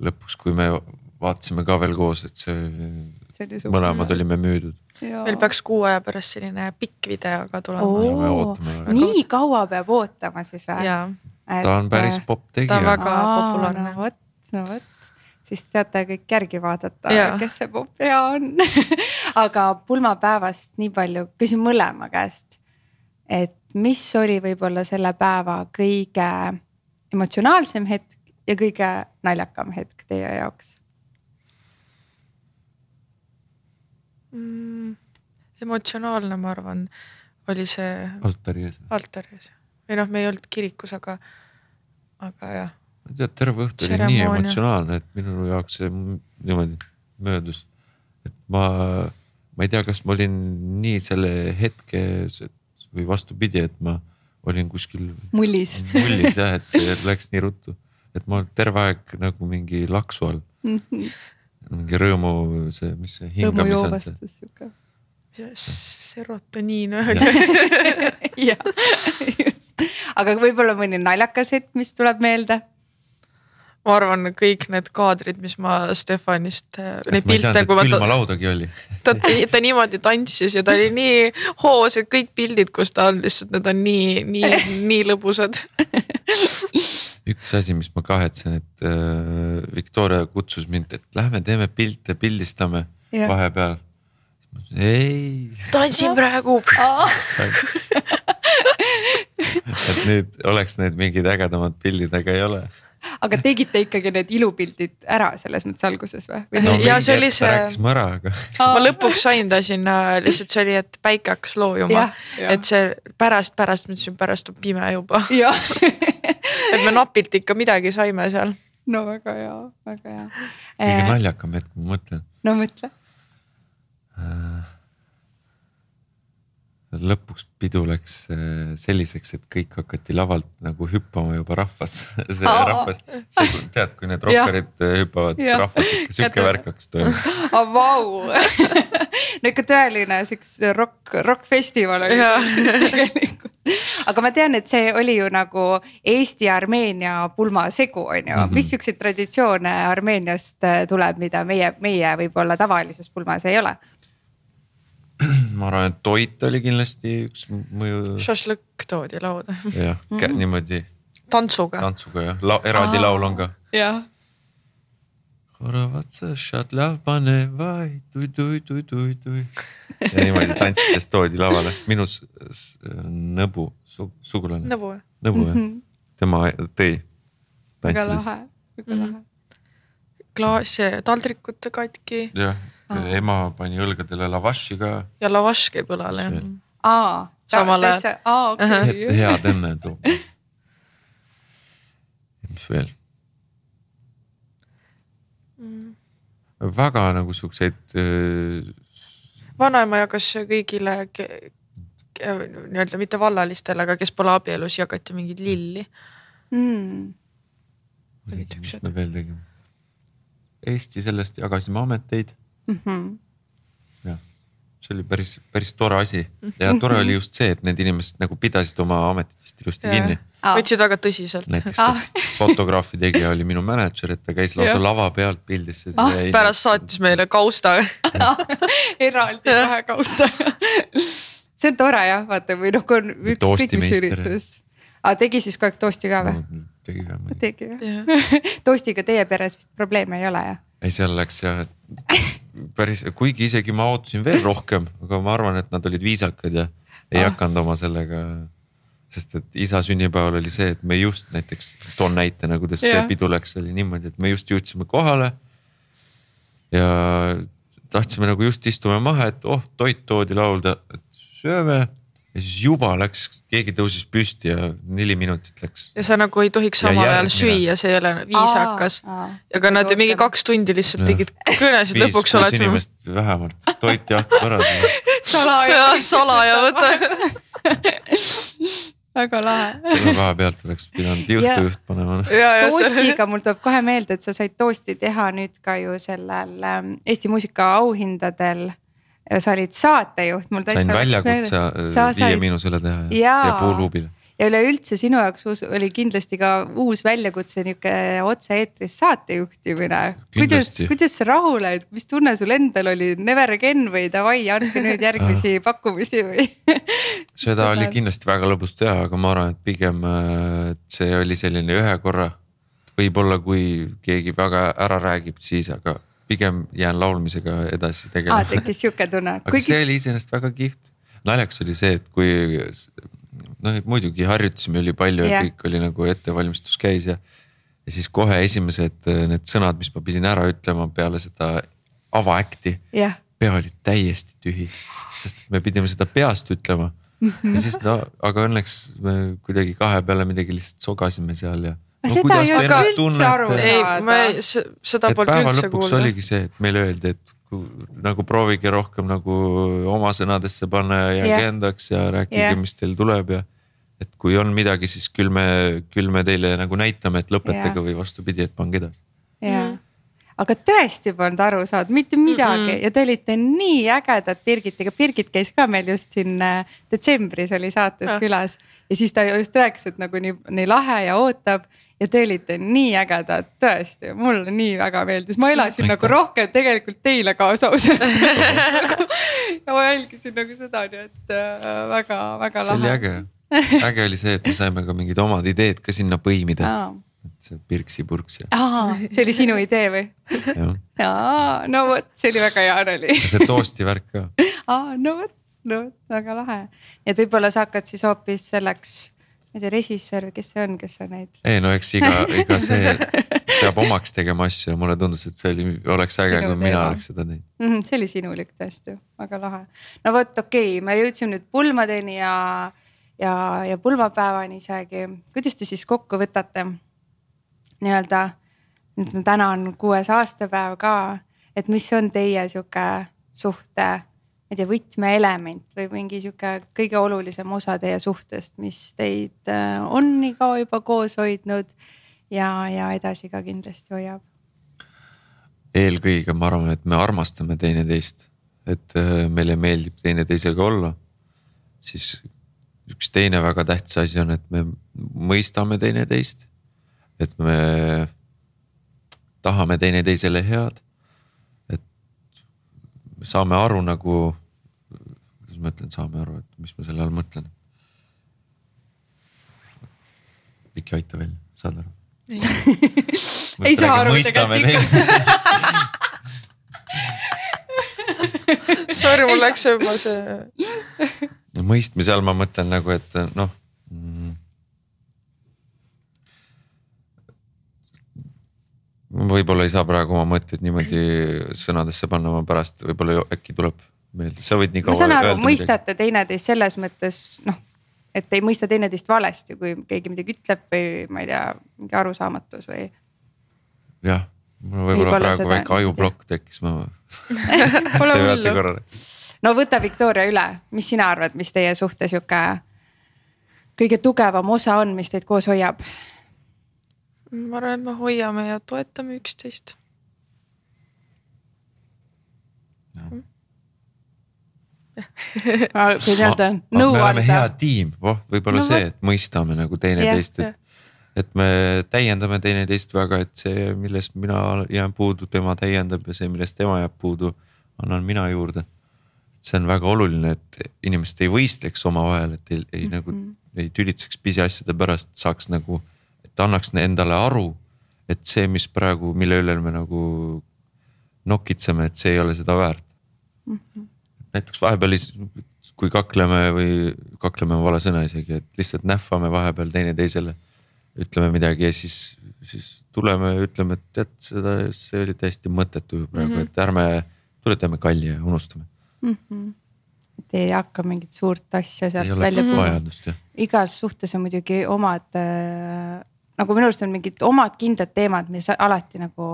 lõpuks, kui me vaatasime ka veel koos, et see, see mõlemad olime müüdud meil peaks kuu aja pärast selline pikk video ka tulema. nii kaua peab ootama siis või? ta on päris äh, popp tegija. ta on väga Aa, populaarne. no vot, no vot, siis teate kõik järgi vaadata, kes see popp hea on aga pulmapäevast nii palju, küsin mõlema käest. et mis oli võib-olla selle päeva kõige emotsionaalsem hetk ja kõige naljakam hetk teie jaoks? Mm,? emotsionaalne, ma arvan, oli see. altari ees. altari ees või noh, me ei olnud kirikus, aga, aga jah. tead, terve õhtu oli nii emotsionaalne, et minu jaoks see niimoodi möödus et ma, ma ei tea, kas ma olin nii selle hetke või vastupidi, et ma olin kuskil. mullis. mullis jah, et see läks nii ruttu, et ma terve aeg nagu mingi laksu all mm. -hmm. Mingi rõõmu, see, mis see hingamise on see. sihuke serotoniin jah, just, aga võib-olla mõni naljakas hetk, mis tuleb meelde ma arvan, kõik need kaadrid, mis ma Stefanist, neid pilte, kui ma. külmalaudagi oli. ta, ta niimoodi tantsis ja ta oli nii hoos, et kõik pildid, kus ta on, lihtsalt need on nii, nii, nii lõbusad. üks asi, mis ma kahetsen, et äh, Victoria kutsus mind, et lähme teeme pilte, pildistame ja. vahepeal. ei. tantsin praegu et nüüd oleks need mingid ägedamad pildid, aga ei ole aga tegite ikkagi need ilupildid ära selles mõttes alguses või? no, ja see oli see. rääkisime ära, aga. ma lõpuks sain ta sinna, lihtsalt see oli, et päike hakkas loojuma, et see pärast, pärast ma ütlesin, pärast on pime juba et me napilt ikka midagi saime seal. no väga hea, väga hea. kõige naljakam hetk, ma mõtlen. no mõtle äh lõpuks pidu läks äh, selliseks, et kõik hakati lavalt nagu hüppama juba rahvas see oh. rahvas, see tead, kui need rokkarid äh, hüppavad rahvas, ikka sihuke värk hakkas toimuma oh,. Vau, no ikka tõeline siukse rokk, rokkfestival oli siis tegelikult. aga ma tean, et see oli ju nagu Eesti-Armeenia pulmasegu on ju mm, -hmm. mis siukseid traditsioone Armeeniast äh, tuleb, mida meie, meie võib-olla tavalises pulmas ei ole ma arvan, et toit oli kindlasti üks mõju. šašlõkk toodi lauda. jah mm -hmm., niimoodi. tantsuga. tantsuga jah La, eraldi Aa, laul on ka. jah. ja niimoodi tantsides toodi lavale, minu nõbu su, sugulane. nõbu jah? nõbu jah mm -hmm., tema tõi. väga lahe, väga lahe. klaas, taldrikute katki. jah ema pani õlgadele lavaši ka. ja lavaš käib õlale jah. aa, samal ajal. aa okei head õnne toob. mis veel mm.? väga nagu siukseid äh.... vanaema jagas kõigile nii-öelda mitte vallalistele, aga kes pole abielus, jagati mingeid lilli mm.. mis me veel tegime? Eesti sellest jagasime ameteid mm. -hmm. jah, see oli päris, päris tore asi ja tore oli just see, et need inimesed nagu pidasid oma ametitest ilusti ja. kinni. võtsid väga tõsiselt. näiteks ah. fotograafi tegija oli minu mänedžer, et ta käis lausa lava pealt pildis ah,. pärast saatis meile kausta eraldi kahe kaustaga see on tore jah, vaata või noh, kui on ükskõik mis üritus. aga tegi siis kogu aeg toosti ka või no,? tegi ka. tegi jah toostiga teie peres vist probleeme ei ole jah? ei, seal läks jah, et päris, kuigi isegi ma ootasin veel rohkem, aga ma arvan, et nad olid viisakad ja ei ah. hakanud oma sellega. sest et isa sünnipäeval oli see, et me just näiteks toon näitena, kuidas yeah. see pidu läks, oli niimoodi, et me just jõudsime kohale. ja tahtsime nagu just istume maha, et oh toit toodi laulda, et sööme ja siis juba läks, keegi tõusis püsti ja neli minutit läks. ja sa nagu ei tohiks samal ajal süüa, see ei ole viisakas. ja ka nad ju mingi kaks tundi lihtsalt tegid kõnesid, lõpuks oled. viis-kuus inimest vähemalt, toit jahtus ära. salaja. salaja võta väga lahe. selle koha pealt oleks pidanud juhtujuht panema. toostiga mul tuleb kohe meelde, et sa said toosti teha nüüd ka ju sellel ähm, Eesti muusika auhindadel sa olid saatejuht, sain väljakutse Viie said... Miinusele teha ja, ja, ja Puuluubile. ja üleüldse sinu jaoks oli kindlasti ka uus väljakutse nihuke otse-eetris saate juhtimine. kuidas, kuidas sa rahule, mis tunne sul endal oli, never again või davai, andke nüüd järgmisi pakkumisi või? Seda oli kindlasti väga lõbus teha, aga ma arvan, et pigem, et see oli selline ühe korra. võib-olla kui keegi väga ära räägib, siis, aga pigem jään laulmisega edasi tegelema. tekkis sihuke tunne. aga Kuigi... see oli iseenesest väga kihvt. naljakas oli see, et kui noh, muidugi harjutasime ülipalju yeah. ja kõik oli nagu ettevalmistus käis ja. ja siis kohe esimesed need sõnad, mis ma pidin ära ütlema peale seda avaäkti yeah.. pea oli täiesti tühi, sest me pidime seda peast ütlema ja siis no, aga õnneks me kuidagi kahe peale midagi lihtsalt sogasime seal ja no, seda ei olnud üldse aru saada. ei, ma ei, seda polnud üldse kuulda. oligi see, et meile öeldi, et nagu proovige rohkem nagu oma sõnadesse panna ja jääge yeah. endaks ja rääkige yeah., mis teil tuleb ja. et kui on midagi, siis küll me, küll me teile nagu näitame, et lõpetage yeah. või vastupidi, et pange edasi. jah, aga tõesti polnud aru saanud mitte midagi mm -mm. ja te olite nii ägedad Birgitiga, Birgit käis ka meil just siin äh, detsembris oli saates ja. külas ja siis ta just rääkis, et nagu nii, nii lahe ja ootab ja te olite nii ägedad, tõesti, mulle nii väga meeldis, ma elasin Aitäh. nagu rohkem tegelikult teile kaasa ausalt ja ma jälgisin nagu seda, nii et väga-väga äh, lahe. see oli äge, äge oli see, et me saime ka mingid omad ideed ka sinna põimida. et see Pirksi-Purks ja. see oli sinu idee või? jaa, no vot, see oli väga hea nali. see toosti värk ka. aa, no vot, no vot, väga lahe. et võib-olla sa hakkad siis hoopis selleks ma ei tea, režissöör või kes see on, kes sa neid. ei no eks iga, iga see peab omaks tegema asju ja mulle tundus, et see oli, oleks äge, kui mina oleks seda teinud mm. -hmm, see oli sinulik tõesti, väga lahe. no vot, okei okay,, me jõudsime nüüd pulmadeni ja, ja, ja pulmapäevani isegi. kuidas te siis kokku võtate nii-öelda, nüüd on täna on kuues aastapäev ka, et mis on teie sihuke suhte ma ei tea, võtmeelement või mingi sihuke kõige olulisem osa teie suhtest, mis teid äh, on nii kaua juba koos hoidnud ja, ja edasi ka kindlasti hoiab? eelkõige ma arvan, et me armastame teineteist, et äh, meile meeldib teineteisega olla. siis üks teine väga tähtis asi on, et me mõistame teineteist, et me tahame teineteisele head saame aru nagu, kuidas ma ütlen, saame aru, et mis ma selle all mõtlen. Viki, aita välja, saad aru? ei saa aru tegelikult. Sorry, mul läks juba see. mõistmise all ma mõtlen nagu, et noh võib-olla ei saa praegu oma mõtteid niimoodi sõnadesse panna, ma pärast võib-olla äkki tuleb meelde, sa võid nii kaua. ma saan aru, mõistate teineteist selles mõttes noh, et ei mõista teineteist valesti, kui keegi midagi ütleb või ma ei tea, mingi arusaamatus või. jah, mul võib-olla praegu seda... väike ajuplokk tekkis, ma Pole hullu. no võta Viktoria üle, mis sina arvad, mis teie suhte sihuke kõige tugevam osa on, mis teid koos hoiab? ma arvan, et me hoiame ja toetame üksteist no.. kui nii-öelda nõu anda. me oleme hea tiim, voh, võib-olla no, see, et mõistame nagu teineteist, et. et me täiendame teineteist väga, et see, millest mina jään puudu, tema täiendab ja see, millest tema jääb puudu, annan mina juurde. see on väga oluline, et inimesed ei võistleks omavahel, et ei, ei mm -hmm. nagu ei tülitseks pisiasjade pärast, saaks nagu et annaks endale aru, et see, mis praegu, mille üle me nagu nokitseme, et see ei ole seda väärt mm. -hmm. Näiteks vahepeal, kui kakleme või kakleme on vale sõna isegi, et lihtsalt nähvame vahepeal teineteisele. ütleme midagi ja siis, siis tuleme ja ütleme, et tead seda, see oli täiesti mõttetu praegu mm, -hmm. et ärme, tule teeme kalli ja unustame mm. -hmm et ei hakka mingit suurt asja sealt välja puhuma. igas suhtes on muidugi omad äh, nagu minu arust on mingid omad kindlad teemad, mis alati nagu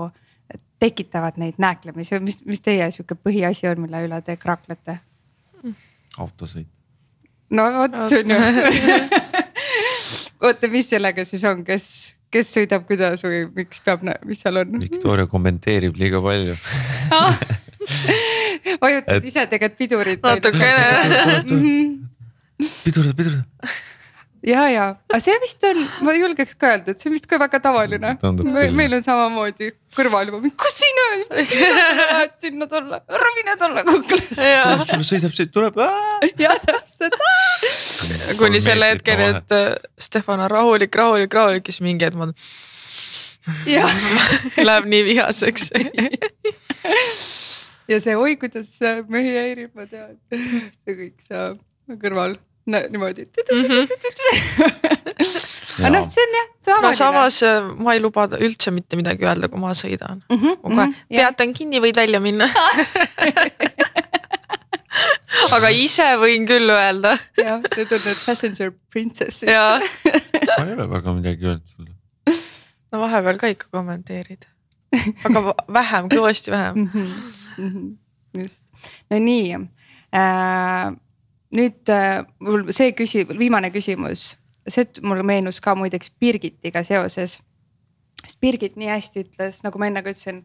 tekitavad neid nääklemisi, mis, mis teie sihuke põhiasi on, mille üle te kraklete? autosõit. no vot on ju oota, mis sellega siis on, kes, kes sõidab kuidas või miks peab, mis seal on? Victoria kommenteerib liiga palju vajutad et... ise tegelikult pidurit. natukene. pidurda, pidurda ja, ja, aga see vist on, ma julgeks ka öelda, et see on vist ka väga tavaline. meil, meil on samamoodi kõrval juba, kus sina lähed sinna tulla, ära mine tulla kuklasse. sul sõidab, tuleb. ja täpselt. kuni selle hetkeni, et äh, Stefan on rahulik, rahulik, rahulik, siis mingi hetk ma. Läheb nii vihaseks ja see oi, kuidas mehi häirib, ma tean, see kõik saab kõrval no, niimoodi. -hmm. aga noh, see on jah no samas äh, ma ei luba üldse mitte midagi öelda, kui ma sõidan mm. -hmm, kohe mm -hmm, peatan kinni, võid välja minna aga ise võin küll öelda. jah, need on need passenger princess'id. ma ei ole väga midagi öelnud sulle. no vahepeal ka ikka kommenteerid, aga vähem, kõvasti vähem mm. -hmm. Mm -hmm just, no nii äh,. Nüüd äh, mul see küsi-, viimane küsimus, see mulle meenus ka muideks Birgitiga seoses. sest Birgit nii hästi ütles, nagu ma enne ka ütlesin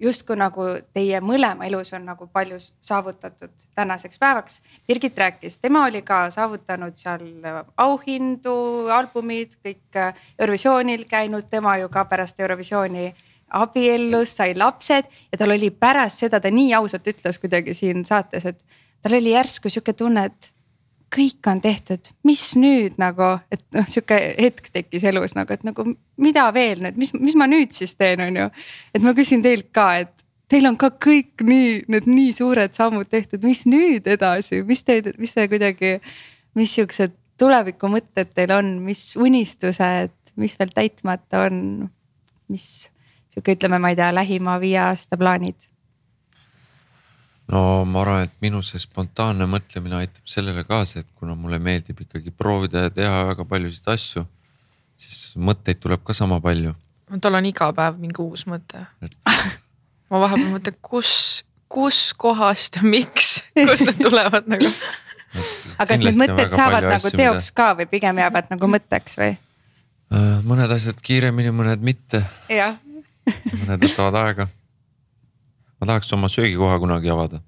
justkui nagu teie mõlema elus on nagu palju saavutatud tänaseks päevaks. Birgit rääkis, tema oli ka saavutanud seal auhindu, albumid, kõik äh, Eurovisioonil käinud, tema ju ka pärast Eurovisiooni abiellus, sai lapsed ja tal oli pärast seda, ta nii ausalt ütles kuidagi siin saates, et tal oli järsku sihuke tunne, et kõik on tehtud, mis nüüd nagu, et noh, sihuke hetk tekkis elus nagu, et nagu mida veel nüüd, mis, mis ma nüüd siis teen, on ju. et ma küsin teilt ka, et teil on ka kõik nii, need nii suured sammud tehtud, mis nüüd edasi, mis teid, mis te kuidagi, mis siuksed tulevikumõtted teil on, mis unistused, mis veel täitmata on, mis sihuke, ütleme, ma ei tea, lähima viie aasta plaanid no ma arvan, et minu see spontaanne mõtlemine aitab sellele kaasa, et kuna mulle meeldib ikkagi proovida ja teha väga paljusid asju, siis mõtteid tuleb ka sama palju. tal on iga päev mingi uus mõte ma vahepeal mõtlen, kus, kus kohast ja miks, kust need tulevad nagu. aga kas need mõtted saavad nagu asju, teoks mida... ka või pigem jäävad nagu mõtteks või? Äh, mõned asjad kiiremini, mõned mitte. mõned võtavad aega ma tahaks oma söögikoha kunagi avada.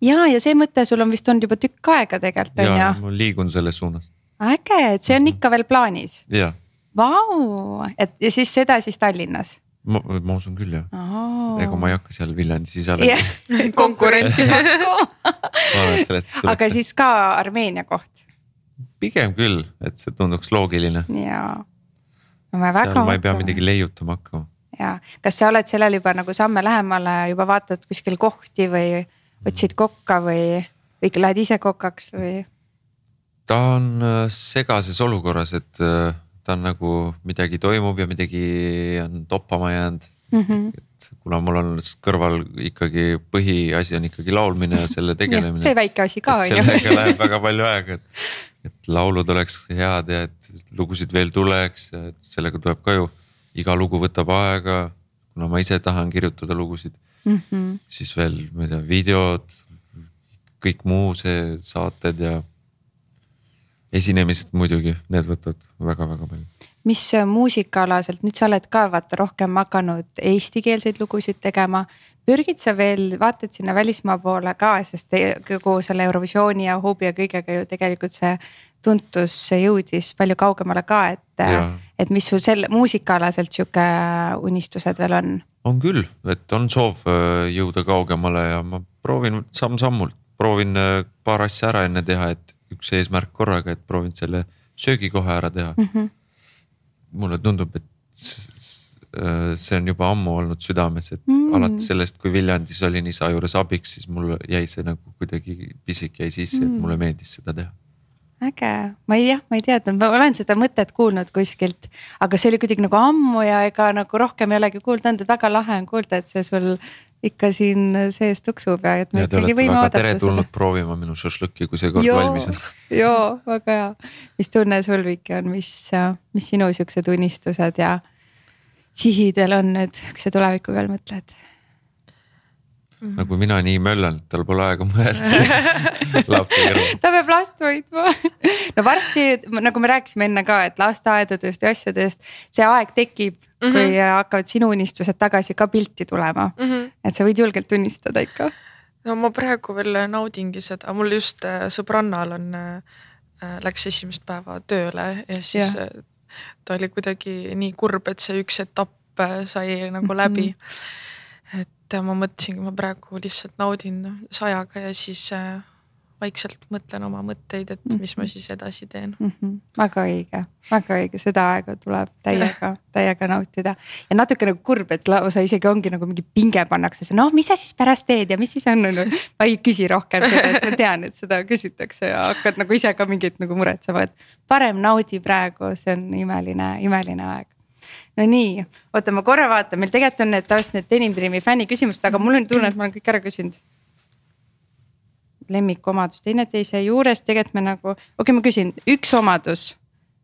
ja, ja see mõte sul on vist olnud juba tükk aega tegelikult on ju? ma liigun selles suunas. äge, et see on ikka veel plaanis. Vau, et ja siis seda siis Tallinnas? ma, ma usun küll jah oh.. ega ma ei hakka seal Viljandis ise olema yeah. konkurentsi pakku aga siis ka Armeenia koht? pigem küll, et see tunduks loogiline. jaa. no ma väga. seal ma ei pea midagi leiutama hakkama ja kas sa oled sellele juba nagu samme lähemale, juba vaatad kuskil kohti või otsid kokka või, või lähed ise kokaks või? ta on äh, segases olukorras, et äh, ta on nagu midagi toimub ja midagi on toppama jäänud mm. -hmm. et kuna mul on kõrval ikkagi põhiasi on ikkagi laulmine ja selle tegelemine. see väike asi ka on ju. sellega läheb väga palju aega, et, et laulud oleks head ja et lugusid veel tuleks ja et sellega tuleb ka ju iga lugu võtab aega, kuna ma ise tahan kirjutada lugusid mm. -hmm. siis veel, ma ei tea, videod, kõik muu see saated ja esinemised muidugi, need võtavad väga-väga palju. mis muusikaalaselt, nüüd sa oled ka vaata rohkem hakanud eestikeelseid lugusid tegema. pürgid sa veel, vaatad sinna välismaa poole ka, sest kogu selle Eurovisiooni ja hoobi ja kõigega ju tegelikult see tuntus jõudis palju kaugemale ka, et, et mis sul selle muusikaalaselt sihuke unistused veel on? on küll, et on soov äh, jõuda kaugemale ja ma proovin samm-sammult, proovin äh, paar asja ära enne teha, et üks eesmärk korraga, et proovin selle söögikoha ära teha mm. -hmm. mulle tundub, et äh, see on juba ammu olnud südames, et mm. alates sellest, kui Viljandis olin isa juures abiks, siis mul jäi see nagu kuidagi pisik jäi sisse mm, et mulle meeldis seda teha äge, ma ei jah, ma ei teadnud, ma olen seda mõtet kuulnud kuskilt, aga see oli kuidagi nagu ammu ja ega nagu rohkem ei olegi kuulda olnud, et väga lahe on kuulda, et see sul ikka siin sees tuksub ja et me ja ikkagi võime oodata. teretulnud proovima minu šašlõkki, kui see kord joo, valmis on. joo, väga hea. mis tunne sul, Viki on, mis, mis sinu siuksed unistused ja sihid veel on nüüd, kui sa tuleviku peal mõtled? -hmm. nagu mina nii möllan, tal pole aega mõelda ta peab last hoidma no varsti, nagu me rääkisime enne ka, et lasteaedadest ja asjadest, see aeg tekib mm, -hmm. kui hakkavad sinu unistused tagasi ka pilti tulema mm. -hmm. et sa võid julgelt tunnistada ikka. no ma praegu veel naudingi seda, mul just äh, sõbrannal on äh,, läks esimest päeva tööle ja siis ja. Äh, ta oli kuidagi nii kurb, et see üks etapp äh, sai nagu läbi mm. -hmm et ma mõtlesingi, ma praegu lihtsalt naudin sajaga ja siis äh, vaikselt mõtlen oma mõtteid, et mis ma mhm. siis edasi teen mm. -hmm. väga õige, väga õige, seda aega tuleb täiega, täiega nautida ja natuke nagu kurb, et lausa isegi ongi nagu mingi pinge pannakse, noh, mis sa siis pärast teed ja mis siis on, on ju. ma ei küsi rohkem seda, et ma tean, et seda küsitakse ja hakkad nagu ise ka mingeid nagu muretsema, et parem naudi praegu, see on imeline, imeline aeg no nii, oota, ma korra vaatan, meil tegelikult on need tavaliselt need Denim Dreami fänni küsimused, aga mul on tunne, et ma olen kõik ära küsinud. lemmikomadus teineteise juures, tegelikult me nagu, okei okay,, ma küsin, üks omadus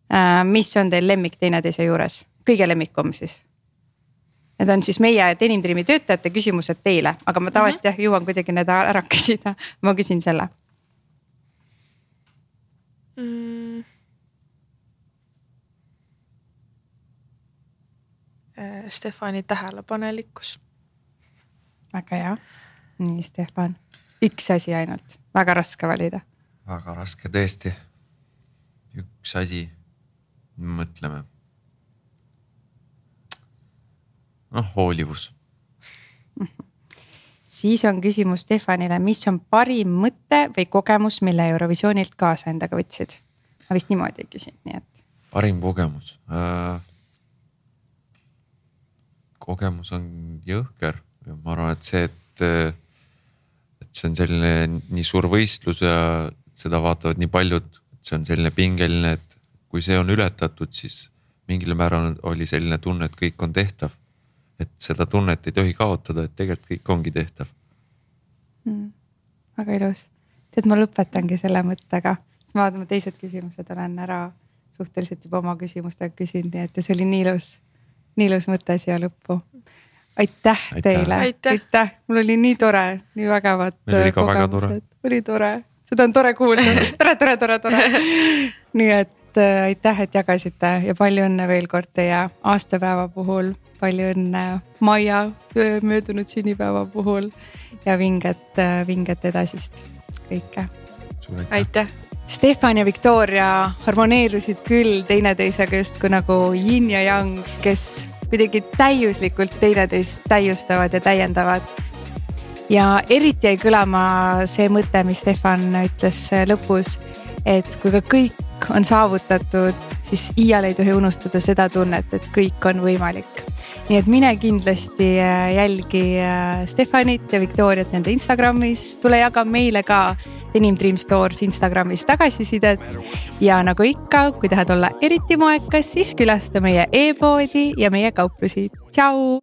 äh,. mis on teil lemmik teineteise juures, kõige lemmikum siis? Need on siis meie Denim Dreami töötajate küsimused teile, aga ma tavaliselt jah jõuan kuidagi need ära küsida, ma küsin selle mm.. Stefani tähelepanelikkus. väga hea, nii Stefan, üks asi ainult, väga raske valida. väga raske tõesti. üks asi, mõtleme. noh, hoolivus siis on küsimus Stefanile, mis on parim mõte või kogemus, mille Eurovisioonilt kaasa endaga võtsid? ma vist niimoodi küsin, nii et. parim kogemus äh,? Kogemus on jõhker ja ma arvan, et see, et, et see on selline nii suur võistlus ja seda vaatavad nii paljud, see on selline pingeline, et kui see on ületatud, siis mingil määral oli selline tunne, et kõik on tehtav. et seda tunnet ei tohi kaotada, et tegelikult kõik ongi tehtav mm,. väga ilus, tead, ma lõpetangi selle mõttega, sest ma vaatan, ma teised küsimused olen ära suhteliselt juba oma küsimustega küsinud, nii et see oli nii ilus nii ilus mõte siia lõppu. aitäh teile, aitäh, aitäh., mul oli nii tore, nii vägevad kogemused, oli tore, seda on tore kuulda. Tore, tore, tore, tore. nii et äh, aitäh, et jagasite ja palju õnne veel kord teie aastapäeva puhul, palju õnne Maia möödunud sünnipäeva puhul ja vinget, äh, vinget edasist kõike. aitäh Stefan ja Victoria harmoneerusid küll teineteisega justkui nagu yin ja yang, kes kuidagi täiuslikult teineteist täiustavad ja täiendavad. ja eriti jäi kõlama see mõte, mis Stefan ütles lõpus, et kui ka kõik on saavutatud, siis iial ei tohi unustada seda tunnet, et kõik on võimalik nii et mine kindlasti äh, jälgi äh, Stefanit ja Victoriat nende Instagramis, tule jaga meile ka Denim Dream Stores Instagramis tagasisidet. ja nagu ikka, kui tahad olla eriti moekas, siis külasta meie e-poodi ja meie kauplusi. tšau.